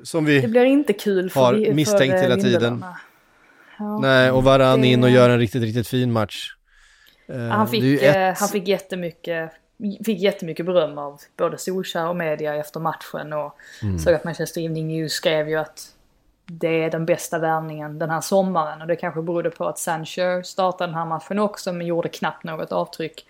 som Det vi... blir inte kul för Har vi- för, misstänkt eh, hela tiden. Ja. Nej, och Varann Det- in och gör en riktigt, riktigt fin match. Eh, Han, det är fick, ju eh, ett- han fick jättemycket, fick jättemycket beröm av både Solskjaer och media efter matchen. Och Mm. såg att Manchester Evening News skrev ju att det är den bästa värvningen den här sommaren. Och det kanske berodde på att Sancho startade den här matchen också men gjorde knappt något avtryck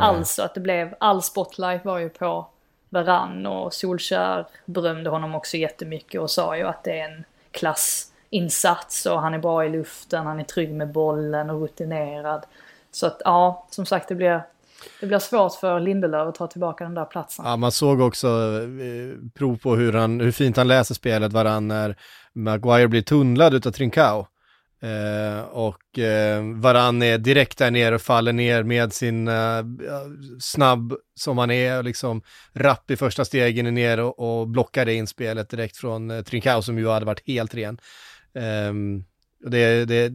alls. Så att det blev, all spotlight var ju på Varann och Solskjaer berömde honom också jättemycket och sa ju att det är en klassinsats och han är bra i luften, han är trygg med bollen och rutinerad. Så att ja, som sagt det blir, det blir svårt för Lindelöf att ta tillbaka den där platsen. Ja, man såg också eh, prov på hur, han, hur fint han läser spelet varann när Maguire blir tunnlad utav Trincao. Eh, och eh, Varann är direkt där nere och faller ner med sin eh, snabb som han är, liksom rapp i första stegen är ner och, och blockar det inspelet direkt från eh, Trincao som ju hade varit helt ren. Eh, och det, det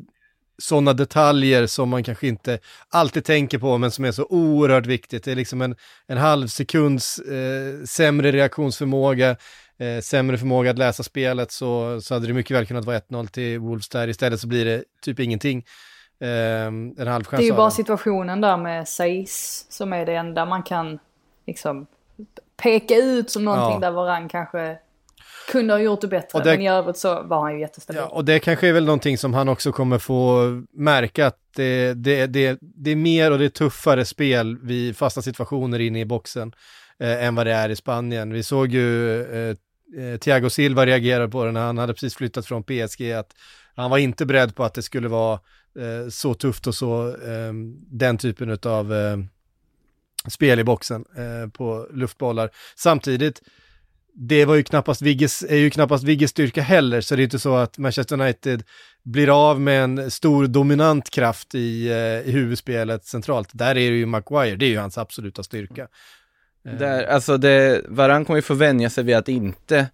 sådana detaljer som man kanske inte alltid tänker på men som är så oerhört viktigt. Det är liksom en, en halv sekunds eh, sämre reaktionsförmåga, eh, sämre förmåga att läsa spelet så, så hade det mycket väl kunnat vara 1-0 till Wolves där. Istället så blir det typ ingenting. Eh, en halv chans Det är ju bara situationen där med Saiz som är det enda man kan liksom peka ut som någonting Ja. där Varann kanske kunde ha gjort det bättre. Och det- Men i övrigt så var han ju jättestabil. Ja, och det kanske är väl någonting som han också kommer få märka att det, det, det, det är mer och det är tuffare spel vid fasta situationer inne i boxen eh, än vad det är i Spanien. Vi såg ju eh, eh, Thiago Silva reagera på det när han hade precis flyttat från PSG, att han var inte beredd på att det skulle vara eh, så tufft och så eh, den typen av eh, spel i boxen eh, på luftbollar. Samtidigt, det var ju knappast Vigges, är ju knappast Vigges styrka heller, så det är inte så att Manchester United blir av med en stor dominant kraft i, eh, i huvudspelet centralt. Där är det ju Maguire, det är ju hans absoluta styrka. Eh, Där, alltså det, Varann kommer ju få vänja sig vid att inte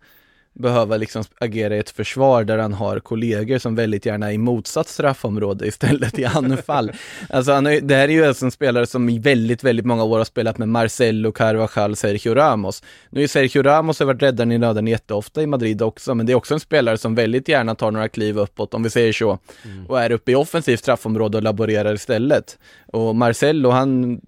behöva liksom agera i ett försvar där han har kollegor som väldigt gärna är i motsatt straffområde istället i anfall. alltså han ju- det här är ju alltså en spelare som i väldigt, väldigt många år har spelat med Marcelo, Carvajal, Sergio Ramos. Nu är Sergio Ramos har varit räddaren i nöden jätteofta i Madrid också, men det är också en spelare som väldigt gärna tar några kliv uppåt, om vi säger så, och är uppe i offensivt straffområde och laborerar istället. Och Marcelo, han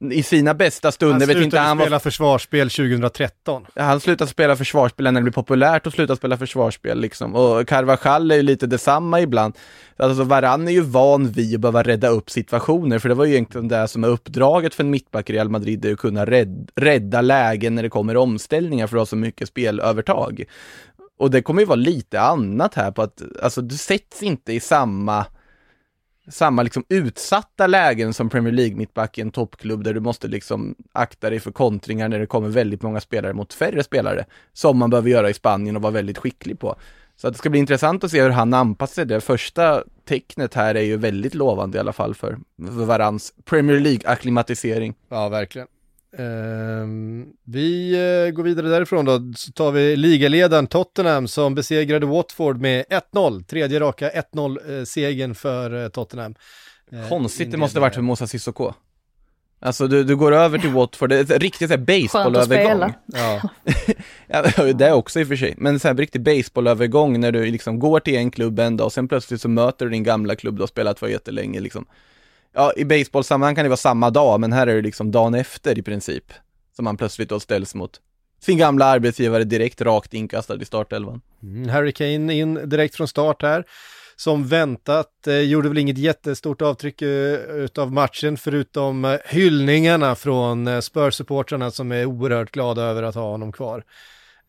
i sina bästa han stunder, vet slutade inte han var spela försvarsspel 2013. han slutar spela försvarsspel när det blir populärt och slutar spela försvarsspel liksom. Och Carvajal är ju lite detsamma ibland. Alltså Varann är ju van vid att behöva rädda upp situationer, för det var ju egentligen det som är uppdraget för en mittback i Real Madrid, det är att kunna rädd, rädda lägen när det kommer omställningar för att ha så mycket spelövertag. Och det kommer ju vara lite annat här på att, alltså du sätts inte i samma samma liksom utsatta lägen som Premier League mittback i en toppklubb där du måste liksom akta dig för kontringar när det kommer väldigt många spelare mot färre spelare, som man behöver göra i Spanien och vara väldigt skicklig på. Så att det ska bli intressant att se hur han anpassar sig. Det första tecknet här är ju väldigt lovande i alla fall för, för Varans Premier League-akklimatisering. Ja, verkligen. Ehm, vi eh, går vidare därifrån då, så tar vi ligaledaren Tottenham som besegrade Watford med 1-0, tredje raka 1-0 eh, segern för eh, Tottenham. Konstigt det måste inledningen. varit för Moussa Sissoko. Alltså du, du går över till Watford, det är ett riktigt så här Skönt att baseballövergång. spela. Ja, Ja, det är också i och för sig. Men så här riktig baseballövergång när du liksom går till en klubb en dag och sen plötsligt så möter du din gamla klubb du har spelat för jättelänge liksom. Ja, i baseballsammanhang kan det vara samma dag, men här är det liksom dagen efter i princip. Som man plötsligt då ställs mot sin gamla arbetsgivare direkt rakt inkastad i startelvan. Mm, Harry Kane in direkt från start här. som väntat. Eh, gjorde väl inget jättestort avtryck eh, utav matchen förutom eh, hyllningarna från eh, Spurs-supportrarna som är oerhört glada över att ha honom kvar.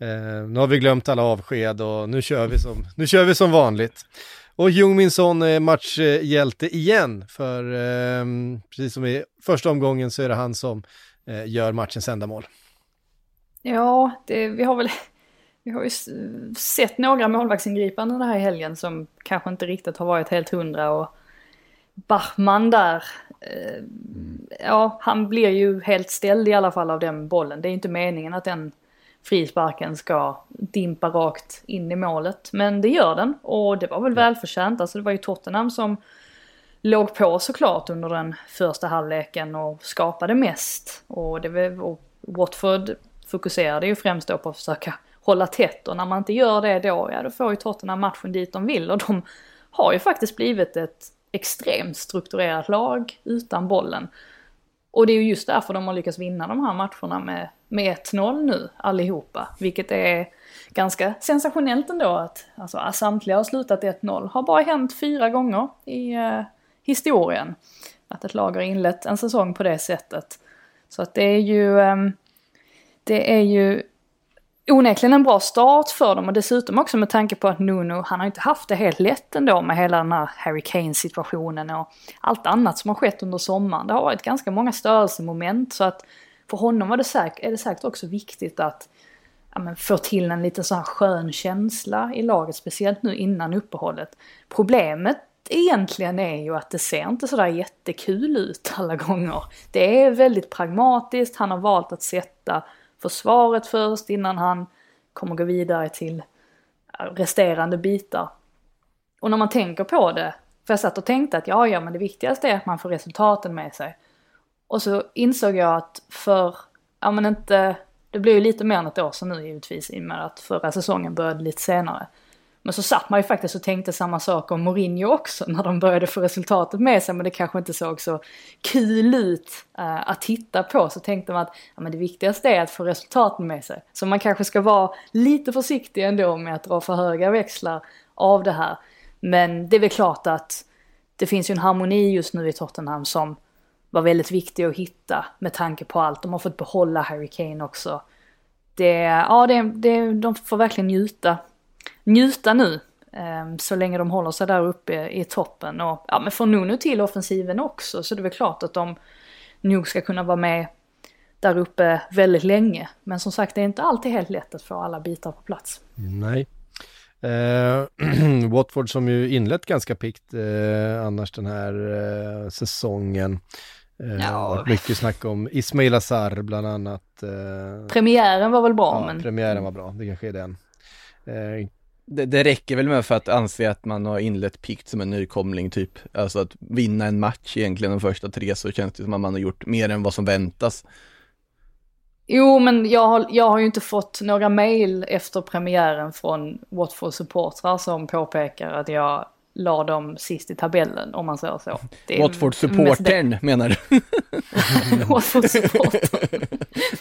Eh, nu har vi glömt alla avsked och nu kör vi som, nu kör vi som vanligt. Och Jungmin Son är matchhjälte igen, för eh, precis som i första omgången så är det han som eh, gör matchens enda mål. Ja, det, vi har väl vi har ju sett några målvaktsingripanden den här helgen som kanske inte riktigt har varit helt hundra och Bachmann där, eh, ja han blir ju helt ställd i alla fall av den bollen. Det är inte meningen att den frisparken ska dimpa rakt in i målet. Men det gör den och det var väl välförtjänt. Alltså det var ju Tottenham som låg på såklart under den första halvleken och skapade mest. Och, det var, och Watford fokuserade ju främst då på att försöka hålla tätt och när man inte gör det då, ja då får ju Tottenham matchen dit de vill och de har ju faktiskt blivit ett extremt strukturerat lag utan bollen. Och det är ju just därför de har lyckats vinna de här matcherna med, med 1-0 nu allihopa. Vilket är ganska sensationellt ändå att alltså, samtliga har slutat 1-0. Har bara hänt fyra gånger i eh, historien. Att ett lag har inlett en säsong på det sättet. Så att det är ju, eh, det är ju onekligen en bra start för dem och dessutom också med tanke på att Nuno, han har inte haft det helt lätt ändå med hela den här Harry Kane situationen och allt annat som har skett under sommaren. Det har varit ganska många störelsemoment så att för honom var det säkert, är det säkert också viktigt att ja, men, få till en lite så här skön känsla i laget, speciellt nu innan uppehållet. Problemet egentligen är ju att det ser inte sådär jättekul ut alla gånger. Det är väldigt pragmatiskt, han har valt att sätta försvaret först innan han kommer gå vidare till resterande bitar. Och när man tänker på det, för jag satt och tänkte att ja, ja, men det viktigaste är att man får resultaten med sig. Och så insåg jag att för, ja men inte, det blir ju lite mer än ett år sedan nu givetvis i och med att förra säsongen började lite senare. Men så satt man ju faktiskt och tänkte samma sak om Mourinho också när de började få resultatet med sig men det kanske inte såg så kul ut uh, att titta på. Så tänkte man att ja, men det viktigaste är att få resultaten med sig. Så man kanske ska vara lite försiktig ändå med att dra för höga växlar av det här. Men det är väl klart att det finns ju en harmoni just nu i Tottenham som var väldigt viktig att hitta med tanke på allt. De har fått behålla Harry Kane också. Det, ja, det, det, de får verkligen njuta njuta nu. Ehm, så länge de håller sig där uppe i toppen och ja men får nog nu till offensiven också så det är väl klart att de nog ska kunna vara med där uppe väldigt länge. Men som sagt det är inte alltid helt lätt att få alla bitar på plats. Nej. Eh, Watford som ju inlett ganska pikt eh, annars den här eh, säsongen. Eh, ja. Mycket snack om Ismail Azar bland annat. Eh, premiären var väl bra ja, men... premiären var bra, det kanske är den. Eh, det, det, räcker väl med för att anse att man har inlett pikt som en nykomling typ. Alltså att vinna en match egentligen de första tre så känns det som att man har gjort mer än vad som väntas. Jo, men jag har, jag har ju inte fått några mail efter premiären från Watford supportrar som påpekar att jag la dem sist i tabellen, om man säger så. Watford supportern menar du? Watford supporter.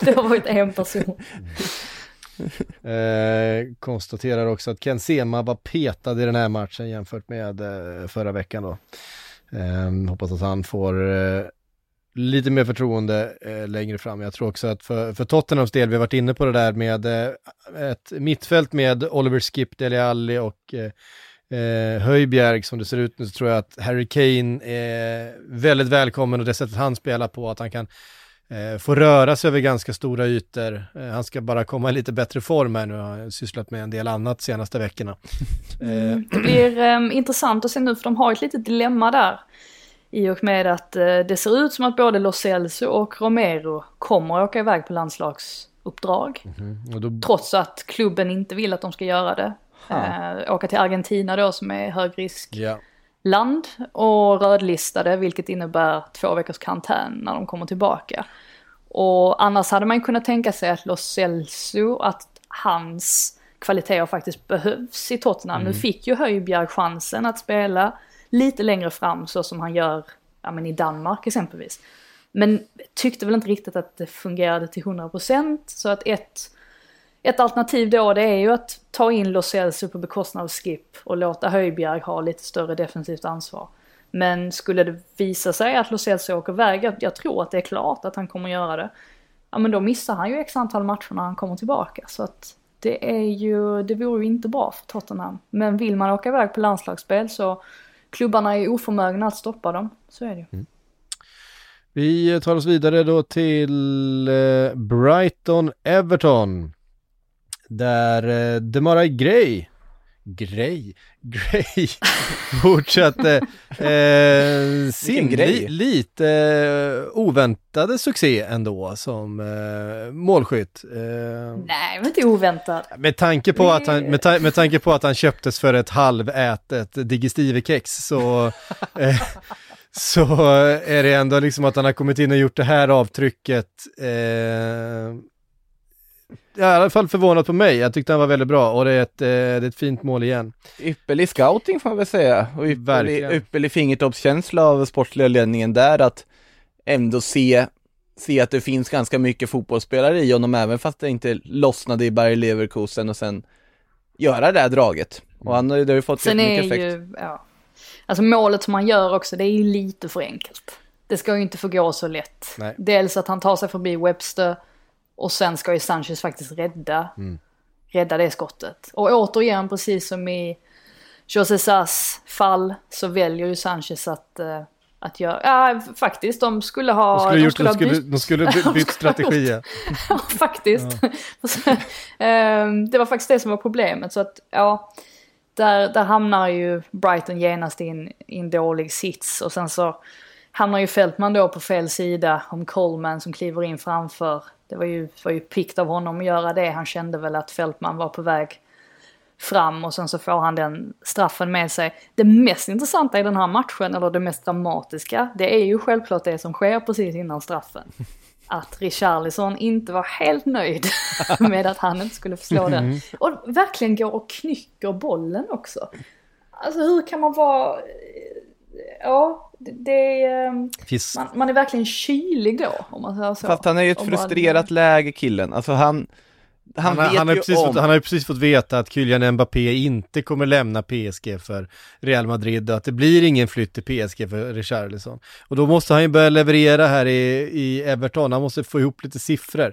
det har varit en person. Eh, konstaterar också att Ken Sema var petad i den här matchen jämfört med eh, förra veckan då. Eh, hoppas att han får eh, lite mer förtroende eh, längre fram. Jag tror också att för, för Tottenhams del, vi har varit inne på det där med eh, ett mittfält med Oliver Skip, Dele Alli och eh, eh Höjbjerg som det ser ut nu så tror jag att Harry Kane är väldigt välkommen och det sättet han spelar på, att han kan eh, får röra sig över ganska stora ytor. Eh, han ska bara komma i lite bättre form här nu, har sysslat med en del annat senaste veckorna. Mm, det blir um, intressant att se nu, för de har ett litet dilemma där. I och med att uh, det ser ut som att både Los Celso och Romero kommer att åka iväg på landslagsuppdrag. Mm då... Trots att klubben inte vill att de ska göra det. Uh, åka till Argentina då som är högrisk. Yeah land och rödlistade vilket innebär två veckors karantän när de kommer tillbaka. Och annars hade man kunnat tänka sig att Los Celso, att hans kvaliteter faktiskt behövs i Tottenham. Mm. Nu fick ju Höjbjerg chansen att spela lite längre fram så som han gör ja, men i Danmark exempelvis. Men tyckte väl inte riktigt att det fungerade till 100% så att ett ett alternativ då det är ju att ta in Los Celso på bekostnad av Skip och låta Höjbjerg ha lite större defensivt ansvar. Men skulle det visa sig att Los Celso åker iväg, jag, jag tror att det är klart att han kommer göra det. Ja men då missar han ju x antal matcher när han kommer tillbaka. Så att det är ju, det vore ju inte bra för Tottenham. Men vill man åka iväg på landslagsspel så klubbarna är oförmögna att stoppa dem. Så är det ju. Mm. Vi tar oss vidare då till eh, Brighton-Everton. Där eh, Demara Gray, Gray, Gray fortsatte eh, sin li, lite eh, oväntade succé ändå som eh, målskytt. Eh, Nej, men inte oväntad. Med tanke, på att han, med, ta, med tanke på att han köptes för ett halvätet digestive-kex så eh, så är det ändå liksom att han har kommit in och gjort det här avtrycket eh, i alla fall förvånat på mig. Jag tyckte han var väldigt bra och det är ett, eh, det är ett fint mål igen. Ypperlig scouting får man väl säga och ypperlig, ypperlig fingertoppskänsla av sportsliga ledningen där att ändå se, se att det finns ganska mycket fotbollsspelare i honom även fast det inte lossnade i Bayer Leverkusen och sen göra det här draget. Och han har ju fått sen mycket effekt. Ju, ja. Alltså målet som han gör också, det är ju lite för enkelt. Det ska ju inte få gå så lätt. Nej. Dels att han tar sig förbi Webster och sen ska ju Sanchez faktiskt rädda, mm. rädda det skottet. Och återigen, precis som i José Sass fall, så väljer ju Sanchez att, uh, att göra, ja faktiskt, de skulle ha... De skulle, de skulle, de skulle, de skulle bytt strategi. ja, faktiskt. Ja. Ehm, det var faktiskt det som var problemet, så att ja, där, där hamnar ju Brighton genast i en, i en dålig sits och sen så hamnar ju Fältman då på fel sida om Coleman som kliver in framför det var ju, var ju pikt av honom att göra det. Han kände väl att Fältman var på väg fram och sen så får han den straffen med sig. Det mest intressanta i den här matchen, eller det mest dramatiska, det är ju självklart det som sker precis innan straffen. Att Richarlison inte var helt nöjd med att han inte skulle slå den. Mm. Och verkligen går och knycker bollen också. Alltså hur kan man vara ja, det. Ehm, man, man, är verkligen kylig då, om man säger så. Fast han är ju ett frustrerat man... läge, killen. Alltså han... Han, han, han, har precis om... fått, han har ju precis fått veta att Kylian Mbappé inte kommer lämna PSG för Real Madrid och att det blir ingen flytt till PSG för Richarlison. Och då måste han ju börja leverera här i, i Everton, han måste få ihop lite siffror.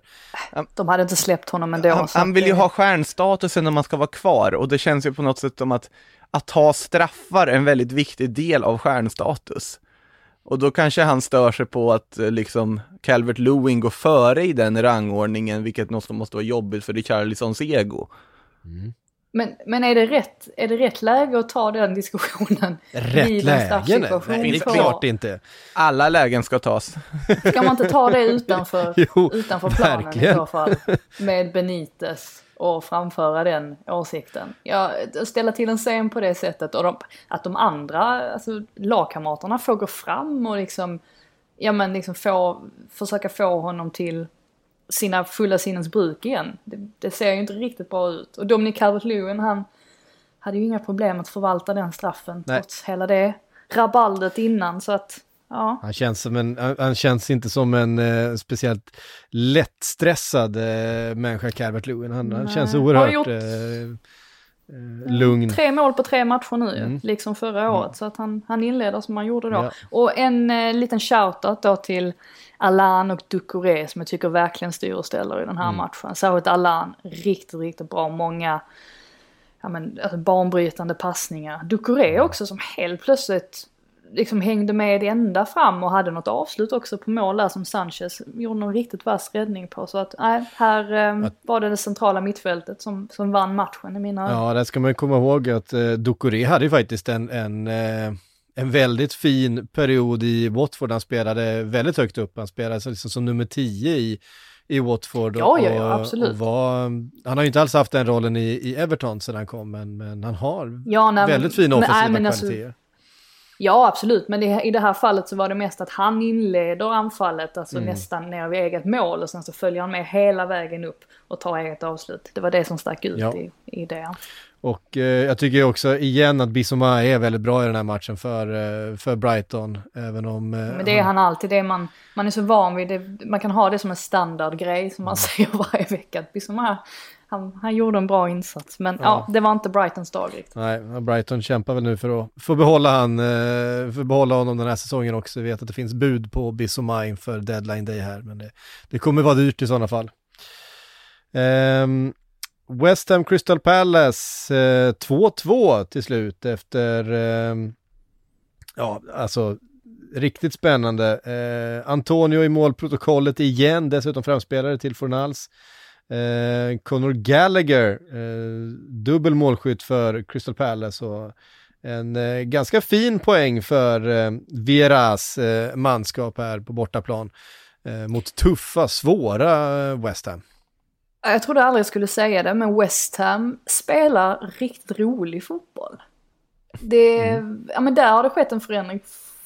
De hade inte släppt honom ändå. Han, han vill ju ha stjärnstatusen när man ska vara kvar och det känns ju på något sätt som att att ta straffar är en väldigt viktig del av stjärnstatus. Och då kanske han stör sig på att eh, liksom Calvert Lewin går före i den rangordningen, vilket måste, måste vara jobbigt för Richarlisons ego. Mm. Men, men är, det rätt, är det rätt läge att ta den diskussionen? Rätt läge? Nej, det är klart inte. Alla lägen ska tas. Ska man inte ta det utanför, jo, utanför planen verkligen. i så fall? Med Benitez och framföra den åsikten. Ja, ställa till en scen på det sättet och de, att de andra, alltså lagkamraterna får gå fram och liksom, ja men liksom få, försöka få honom till sina fulla sinnens bruk igen. Det, det ser ju inte riktigt bra ut. Och Dominic Calvert-Lewin han hade ju inga problem att förvalta den straffen Nej. trots hela det rabaldet innan så att Ja. Han, känns som en, han känns inte som en eh, speciellt lättstressad eh, människa, Calvert Lewin. Han, han känns oerhört gjort, eh, eh, lugn. Tre mål på tre matcher nu mm. liksom förra mm. året. Mm. Så att han, han inleder som han gjorde då. Ja. Och en eh, liten shoutout då till Alan och Ducouré som jag tycker verkligen styr och ställer i den här mm. matchen. Särskilt Alan, riktigt, riktigt bra. Många ja, men, alltså banbrytande passningar. Ducouré också som helt plötsligt liksom hängde med ända fram och hade något avslut också på mål där som Sanchez gjorde någon riktigt vass räddning på. Så att nej, här eh, var det det centrala mittfältet som, som vann matchen i mina Ja, det ska man komma ihåg att eh, Ducoré hade faktiskt en, en eh en väldigt fin period i Watford. Han spelade väldigt högt upp. Han spelade liksom som nummer 10 i, i Watford. Och, ja, ja, ja, absolut. Var, han har ju inte alls haft den rollen i, i Everton sedan han kom, men, men han har ja, nej, väldigt fina offensiva nej, alltså, kvaliteter. Alltså, Ja absolut, men det, i det här fallet så var det mest att han inleder anfallet, alltså mm. nästan ner vid eget mål och sen så följer han med hela vägen upp och tar eget avslut. Det var det som stack ut ja. i, i det. Och eh, jag tycker också igen att Bissoma är väldigt bra i den här matchen för, eh, för Brighton. Även om... Eh, Men det är han alltid, det är man, man är så van vid det. Man kan ha det som en standardgrej som man mm. säger varje vecka. Att Bissoma, han, han gjorde en bra insats. Men ja. Ja. det var inte Brightons dag riktigt. Nej, Brighton kämpar väl nu för att få behålla, han, eh, för behålla honom den här säsongen också. Vi vet att det finns bud på Bissoma inför deadline day här, men det, det kommer vara dyrt i sådana fall. Ehm, West Ham Crystal Palace eh, 2-2 till slut efter, ehm, ja alltså riktigt spännande. Eh, Antonio i målprotokollet igen, dessutom framspelare till Fornals. Eh, Conor Gallagher, eh, dubbel målskytt för Crystal Palace och en eh, ganska fin poäng för eh, Vieras eh, manskap här på bortaplan eh, mot tuffa, svåra eh, West Ham. Jag trodde aldrig jag skulle säga det, men West Ham spelar riktigt rolig fotboll. Det, ja men där har det skett en förändring,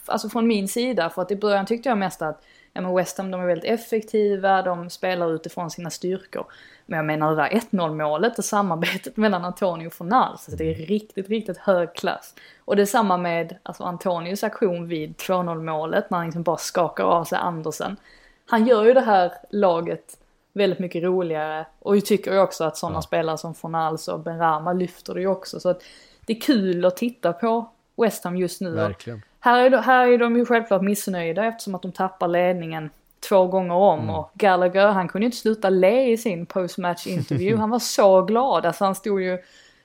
alltså från min sida, för att i början tyckte jag mest att ja men West Ham de är väldigt effektiva, de spelar utifrån sina styrkor. Men jag menar det där 1-0 målet och samarbetet mellan Antonio och Fornals, alltså det är riktigt, riktigt hög klass. Och det är samma med alltså Antonios aktion vid 2-0 målet när han liksom bara skakar av sig Andersen. Han gör ju det här laget väldigt mycket roligare. Och jag tycker ju också att sådana spelare som Fornals och Benrahma lyfter det ju också. Så att det är kul att titta på West Ham just nu. Verkligen. Här är, de, här är de ju självklart missnöjda eftersom att de tappar ledningen två gånger om. Och Gallagher, han kunde ju inte sluta le i sin postmatch interview. han var så glad. Alltså han stod ju...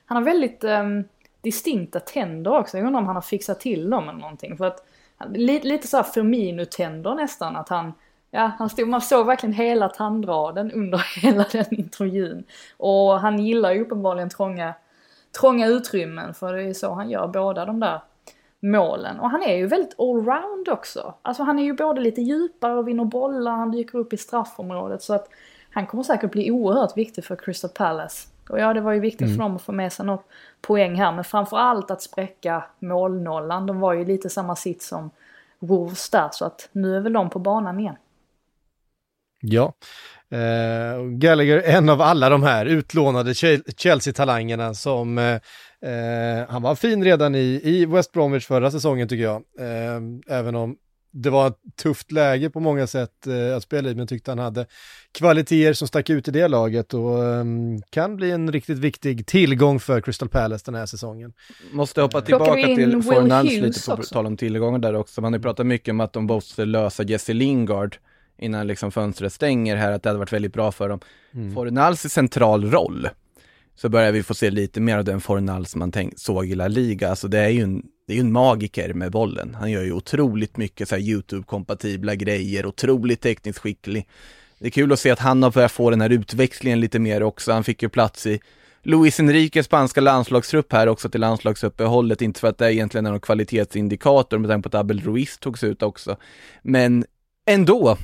Han har väldigt um, distinkta tänder också. Jag undrar om han har fixat till dem eller någonting. För att, lite, lite såhär Firmino-tänder nästan. Att han, ja, han stod, man såg verkligen hela tandraden under hela den intervjun. Och han gillar ju uppenbarligen trånga, trånga utrymmen. För det är så han gör båda de där målen. Och han är ju väldigt allround också. Alltså han är ju både lite djupare och vinner bollar, han dyker upp i straffområdet. Så att han kommer säkert bli oerhört viktig för Crystal Palace. Och ja, det var ju viktigt för dem att få med sig något poäng här. Men framförallt att spräcka målnollan. De var ju lite samma sits som Wolves där. Så att nu är väl de på banan igen. Ja. Eh, Gallagher, en av alla de här utlånade Chel- Chelsea-talangerna som eh, eh, han var fin redan i, i West Bromwich förra säsongen tycker jag. Eh, även om det var ett tufft läge på många sätt eh, att spela i, men tyckte han hade kvaliteter som stack ut i det laget och eh, kan bli en riktigt viktig tillgång för Crystal Palace den här säsongen. Måste hoppa vi tillbaka till Fornals lite på tal om tillgångar där också. Man har ju pratat mycket om att de måste lösa Jesse Lingard innan liksom fönstret stänger här, att det hade varit väldigt bra för dem. Fornals i central roll, så börjar vi få se lite mer av den Fornal som man tänk, såg i La Liga. Alltså det är ju en, det är ju en magiker med bollen. Han gör ju otroligt mycket så YouTube-kompatibla grejer, otroligt tekniskt skicklig. Det är kul att se att han har börjat få den här utväxlingen lite mer också. Han fick ju plats i Luis Enriques spanska landslagstrupp här också till landslagsuppehållet, inte för att det egentligen är någon kvalitetsindikator med tanke på att Abel Ruiz togs ut också. Men ändå,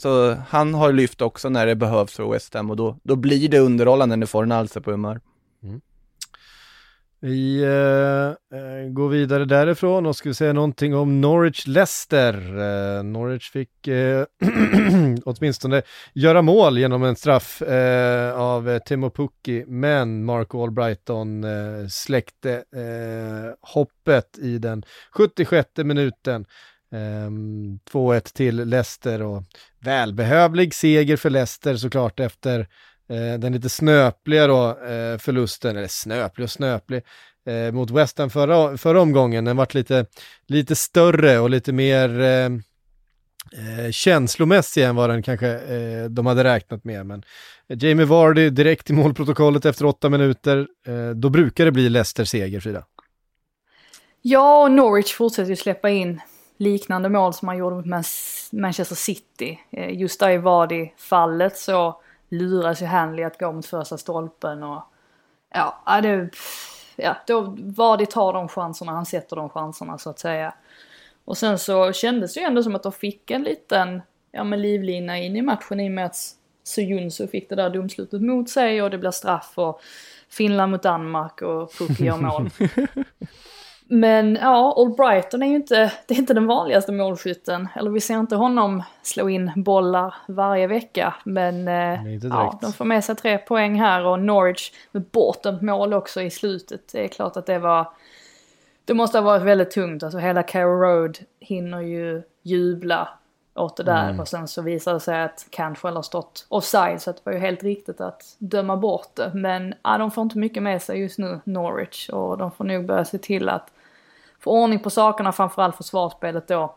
så han har lyft också när det behövs för West Ham och då, då blir det underhållande när Fornalse är på humör. Mm. Vi eh, eh, går vidare därifrån och ska vi säga någonting om Norwich-Leicester. Eh, Norwich fick eh, åtminstone göra mål genom en straff eh, av Timo Pukki, men Mark Albrighton eh, släckte eh, hoppet i den 76 minuten. Eh, 2-1 till Leicester och välbehövlig seger för Leicester såklart efter Eh, den lite snöpliga då, eh, förlusten, eller snöplig och snöplig, eh, mot West Ham förra, förra omgången. Den vart lite, lite större och lite mer eh, eh, känslomässig än vad den kanske eh, de hade räknat med. Men Jamie Vardy direkt i målprotokollet efter åtta minuter, eh, då brukar det bli Leicester seger, Frida. Ja, och Norwich fortsätter ju släppa in liknande mål som han gjorde mot Manchester City. Eh, just där i Vardy-fallet så luras ju Hanley att gå mot första stolpen och ja, det, ja då Vardy tar de chanserna, han sätter de chanserna så att säga. Och sen så kändes det ju ändå som att de fick en liten, ja men livlina in i matchen i och med att Sujunsu fick det där domslutet mot sig och det blir straff och Finland mot Danmark och Pukki gör mål. Men ja, Albrighton är ju inte, det är inte den vanligaste målskytten. Eller vi ser inte honom slå in bollar varje vecka. Men eh, ja, de får med sig tre poäng här och Norwich med bortdömt mål också i slutet. Det är klart att det var, det måste ha varit väldigt tungt. Alltså hela Carrow Road hinner ju jubla åt det där Mm. och sen så visade det sig att Cantrell har stått offside så det var ju helt riktigt att döma bort det. Men ja, de får inte mycket med sig just nu, Norwich, och de får nog börja se till att få ordning på sakerna, framförallt försvarsspelet då,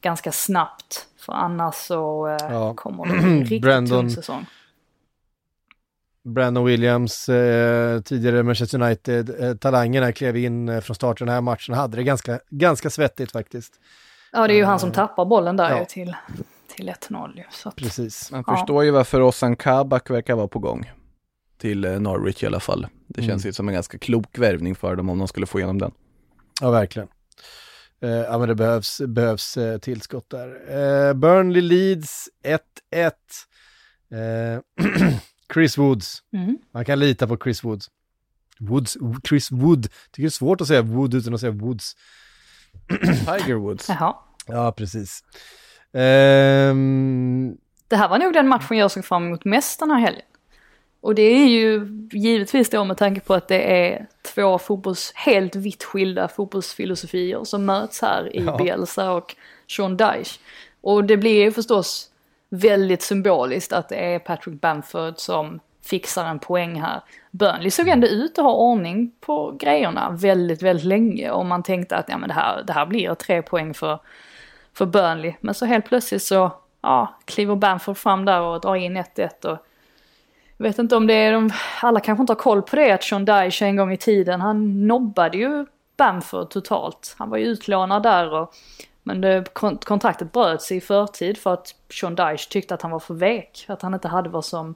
ganska snabbt. För annars så eh, Ja. kommer det en riktigt Brandon- tung säsong. Brandon Williams, eh, tidigare Manchester United-talangerna klev in eh, från starten den här matchen, hade det ganska, ganska svettigt faktiskt. Ja, det är ju han som tappar bollen där Ja. ju till, till 1-0 ju. Så att, Precis. Man Ja. förstår ju varför Ozan Kabak verkar vara på gång. Till eh, Norwich i alla fall. Det känns Mm. ju som en ganska klok värvning för dem om de skulle få igenom den. Ja, verkligen. Eh, ja, men det behövs, behövs eh, tillskott där. Eh, Burnley Leeds 1-1. Eh, Chris Woods. mm. Man kan lita på Chris Woods. Woods, Chris Wood. Tycker det är svårt att säga Wood utan att säga Woods. Tiger Woods. Jaha. Ja, precis. Ehm, Det här var nog den matchen jag såg fram emot mest den här helgen. Och det är ju givetvis då med tanke på att det är två fotbolls, helt vitt skilda fotbollsfilosofier som möts här i Ja. Bielsa och Sean Dyche. Och det blir ju förstås väldigt symboliskt att det är Patrick Bamford som fixar en poäng här. Burnley såg ändå ut att ha ordning på grejerna väldigt, väldigt länge och man tänkte att ja, men det, här, det här blir tre poäng för, för Burnley. Men så helt plötsligt så ja, kliver Bamford fram där och drar in 1-1 och vet inte om det är de, alla kanske inte har koll på det att Sean Dyche en gång i tiden, han nobbade ju Bamford totalt. Han var ju utlånad där och men det, kon- kontraktet bröts i förtid för att Sean Dyche tyckte att han var för vek. Att han inte hade vad som,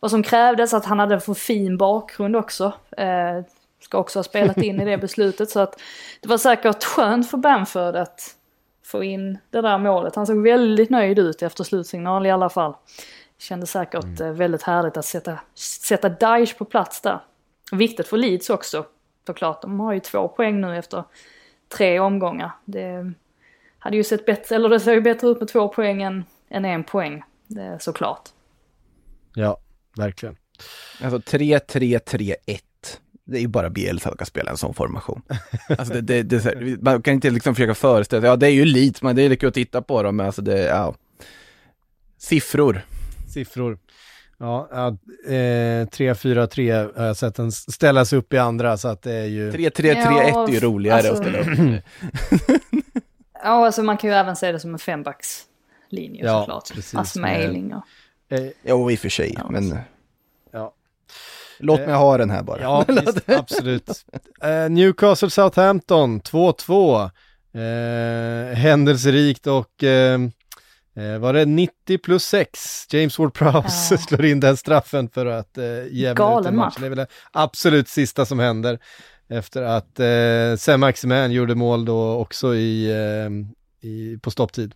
vad som krävdes, att han hade för fin bakgrund också. Eh, ska också ha spelat in i det beslutet så att det var säkert skönt för Bamford att få in det där målet. Han såg väldigt nöjd ut efter slutsignal i alla fall. Kändes säkert eh, väldigt härligt att sätta, sätta Daesh på plats där. Viktigt för Leeds också, såklart. De har ju två poäng nu efter tre omgångar. Det hade ju sett bättre, eller det ser ju bättre ut med två poäng än, än en poäng. Det är såklart. ja, verkligen. Alltså 3-3-3-1. Det är ju bara Bielsa som kan spela en sån formation. Alltså det, det, det, här, man kan inte liksom försöka föreställa sig, ja det är ju Leeds, men det är kul att titta på dem, men alltså det, ja. Siffror. Siffror. Ja, ja eh, 3-4-3 har jag sett den ställas upp i andra så att det är ju... 3-3-3-1 är ju roligare alltså- att ställa upp. Ja, alltså man kan ju även se det som en fembackslinje Ja, såklart. precis. Alltså med Eiling och... Eh, Jo, i och för sig, Ja, men ja. låt mig ha den här bara. Ja, visst, absolut. Eh, Newcastle Southampton 2-2. Eh, händelserikt och eh, var det 90 plus 6? James Ward-Prowse Ja. slår in den straffen för att eh, jämna ut match. matchen. Det är väl det absolut sista som händer efter att eh, Sam Maximan gjorde mål då också i, eh, i, på stopptid.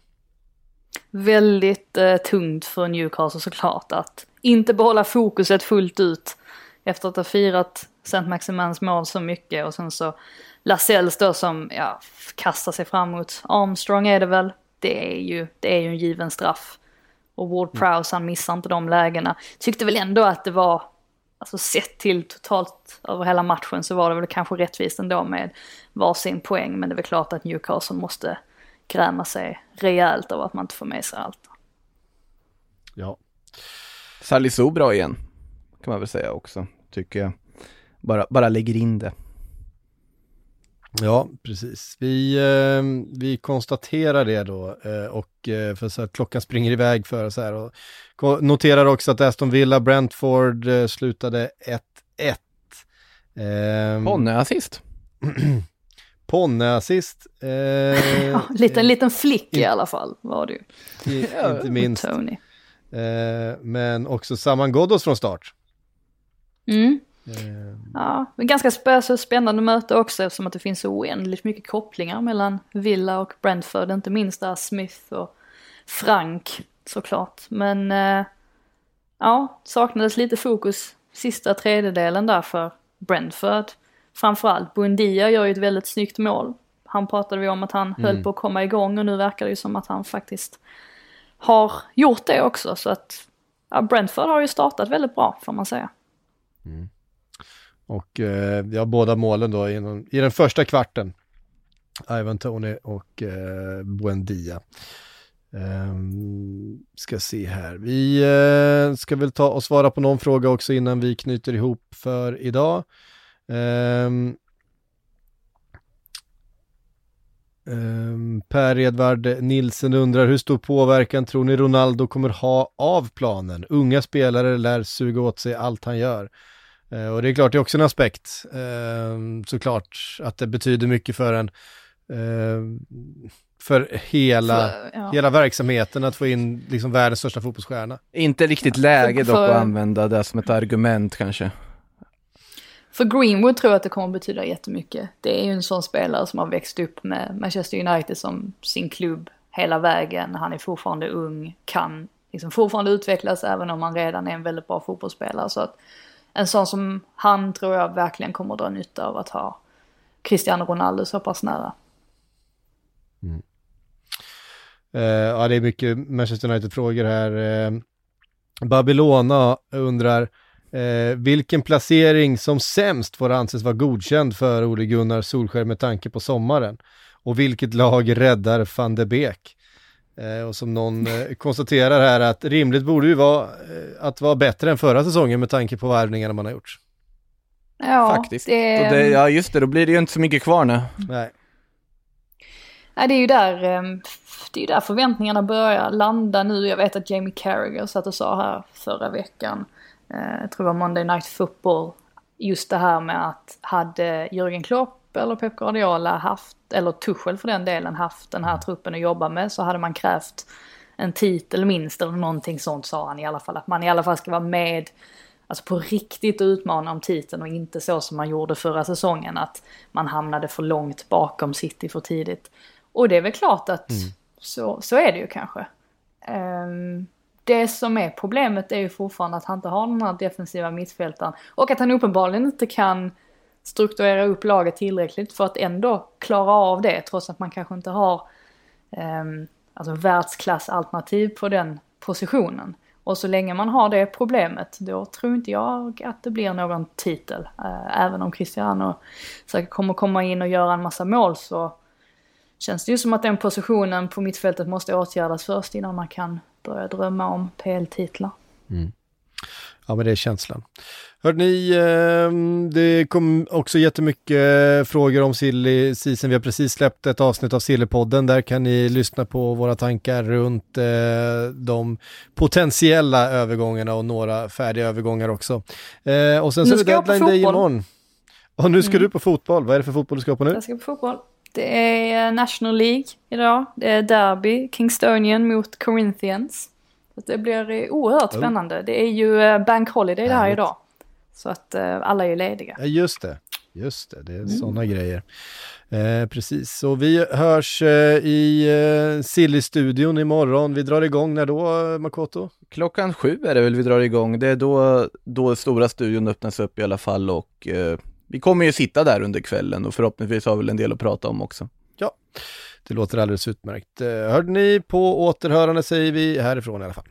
Väldigt eh, tungt för Newcastle såklart att inte behålla fokuset fullt ut efter att ha firat St. Maximans mål så mycket och sen så Lasells då som ja, kastar sig framåt. Armstrong är det väl. Det är ju, det är ju en given straff. Och Ward Prowse han missar inte de lägena. Tyckte väl ändå att det var, alltså sett till totalt över hela matchen så var det väl kanske rättvist ändå med varsin poäng. Men det är väl klart att Newcastle måste gräma sig rejält av att man inte får med sig allt. Ja. Salisu bra igen, kan man väl säga också, tycker jag. Bara, bara lägger in det. Ja, precis. Vi, eh, vi konstaterar det då eh, och eh, för så att klockan springer iväg för oss här och noterar också att Aston Villa Brentford eh, slutade 1-1. Eh, Ponne-assist. Ponne-assist. Eh, Ja, liten, liten flick i alla fall var det ju. i, inte minst. Tony. Eh, men också Saman Ghoddos från start. Mm. Eh, Ja, men ganska spä- spännande möte också eftersom att det finns så oändligt mycket kopplingar mellan Villa och Brentford, inte minst där Smith och Frank såklart. Men eh, ja, saknades lite fokus sista tredjedelen där för Brentford. Framförallt Buendia gör ju ett väldigt snyggt mål. Han pratade vi om att han höll på att komma igång och nu verkar det ju som att han faktiskt har gjort det också. Så att ja, Brentford har ju startat väldigt bra får man säga. Och eh, ja, båda målen då inom, i den första kvarten. Ivan Tony och eh, Buendia. Um, ska se här. Vi uh, ska väl ta och svara på någon fråga också innan vi knyter ihop för idag. Um, um, per Edvard Nilsen undrar hur stor påverkan tror ni Ronaldo kommer ha av planen? Unga spelare lär suga åt sig allt han gör. Uh, och det är klart, det är också en aspekt såklart att det betyder mycket för en för hela, för, ja. hela verksamheten att få in liksom världens största fotbollsstjärna. Inte riktigt läge dock för, att använda det som ett argument kanske. För Greenwood tror jag att det kommer att betyda jättemycket. Det är ju en sån spelare som har växt upp med Manchester United som sin klubb hela vägen. Han är fortfarande ung, kan liksom fortfarande utvecklas även om han redan är en väldigt bra fotbollsspelare. Så att en sån som han tror jag verkligen kommer att dra nytta av att ha Cristiano Ronaldo så pass nära. Mm. Uh, ja, det är mycket Manchester United-frågor här. Uh, Babylona undrar uh, vilken placering som sämst får anses vara godkänd för Ole Gunnar Solskär med tanke på sommaren? Och vilket lag räddar van de Beek? Och som någon konstaterar här att rimligt borde ju vara att vara bättre än förra säsongen med tanke på värvningarna man har gjort. Ja, Faktiskt. Det... det... ja, just det, då blir det ju inte så mycket kvar nu. Nej. Nej, det är ju där, det är där förväntningarna börjar landa nu. Jag vet att Jamie Carragher satt och sa här förra veckan, eh, jag tror det var Monday Night Football, just det här med att hade Jürgen Klopp eller Pep Guardiola haft, eller Tuchel för den delen, haft den här truppen att jobba med så hade man krävt en titel minst eller någonting sånt sa han i alla fall. Att man i alla fall ska vara med alltså på riktigt utmana om titeln och inte så som man gjorde förra säsongen att man hamnade för långt bakom City för tidigt. Och det är väl klart att mm. så, så är det ju kanske. Um, det som är problemet är ju fortfarande att han inte har den här defensiva mittfältaren. Och att han uppenbarligen inte kan strukturera upp laget tillräckligt för att ändå klara av det trots att man kanske inte har um, alltså världsklassalternativ på den positionen. Och så länge man har det problemet då tror inte jag att det blir någon titel. Uh, även om Cristiano säkert kommer komma in och göra en massa mål så känns det ju som att den positionen på mittfältet måste åtgärdas först innan man kan börja drömma om PL-titlar. Mm. Ja, men det är känslan. Hörde ni, eh, det kom också jättemycket frågor om silly season. Vi har precis släppt ett avsnitt av Sillypodden. Där kan ni lyssna på våra tankar runt eh, de potentiella övergångarna och några färdiga övergångar också. Eh, och sen så är det deadline day imorgon. Och nu ska mm. du på fotboll. Vad är det för fotboll du ska på nu? Jag ska på fotboll. Det är National League idag. Det är Derby, Kingstonian mot Corinthians. Så det blir oerhört oh. spännande. Det är ju eh, Bank Holiday där idag. Så att uh, alla är ju lediga. Ja, just det. Just det, det är mm. sådana grejer. Eh, precis, så vi hörs eh, i eh, Silly-studion imorgon. Vi drar igång när då, Makoto? Klockan sju är det väl vi drar igång. Det är då, då stora studion öppnas upp i alla fall och eh, vi kommer ju sitta där under kvällen och förhoppningsvis har vi väl en del att prata om också. Ja, det låter alldeles utmärkt. Eh, hörde ni på återhörande säger vi härifrån i alla fall.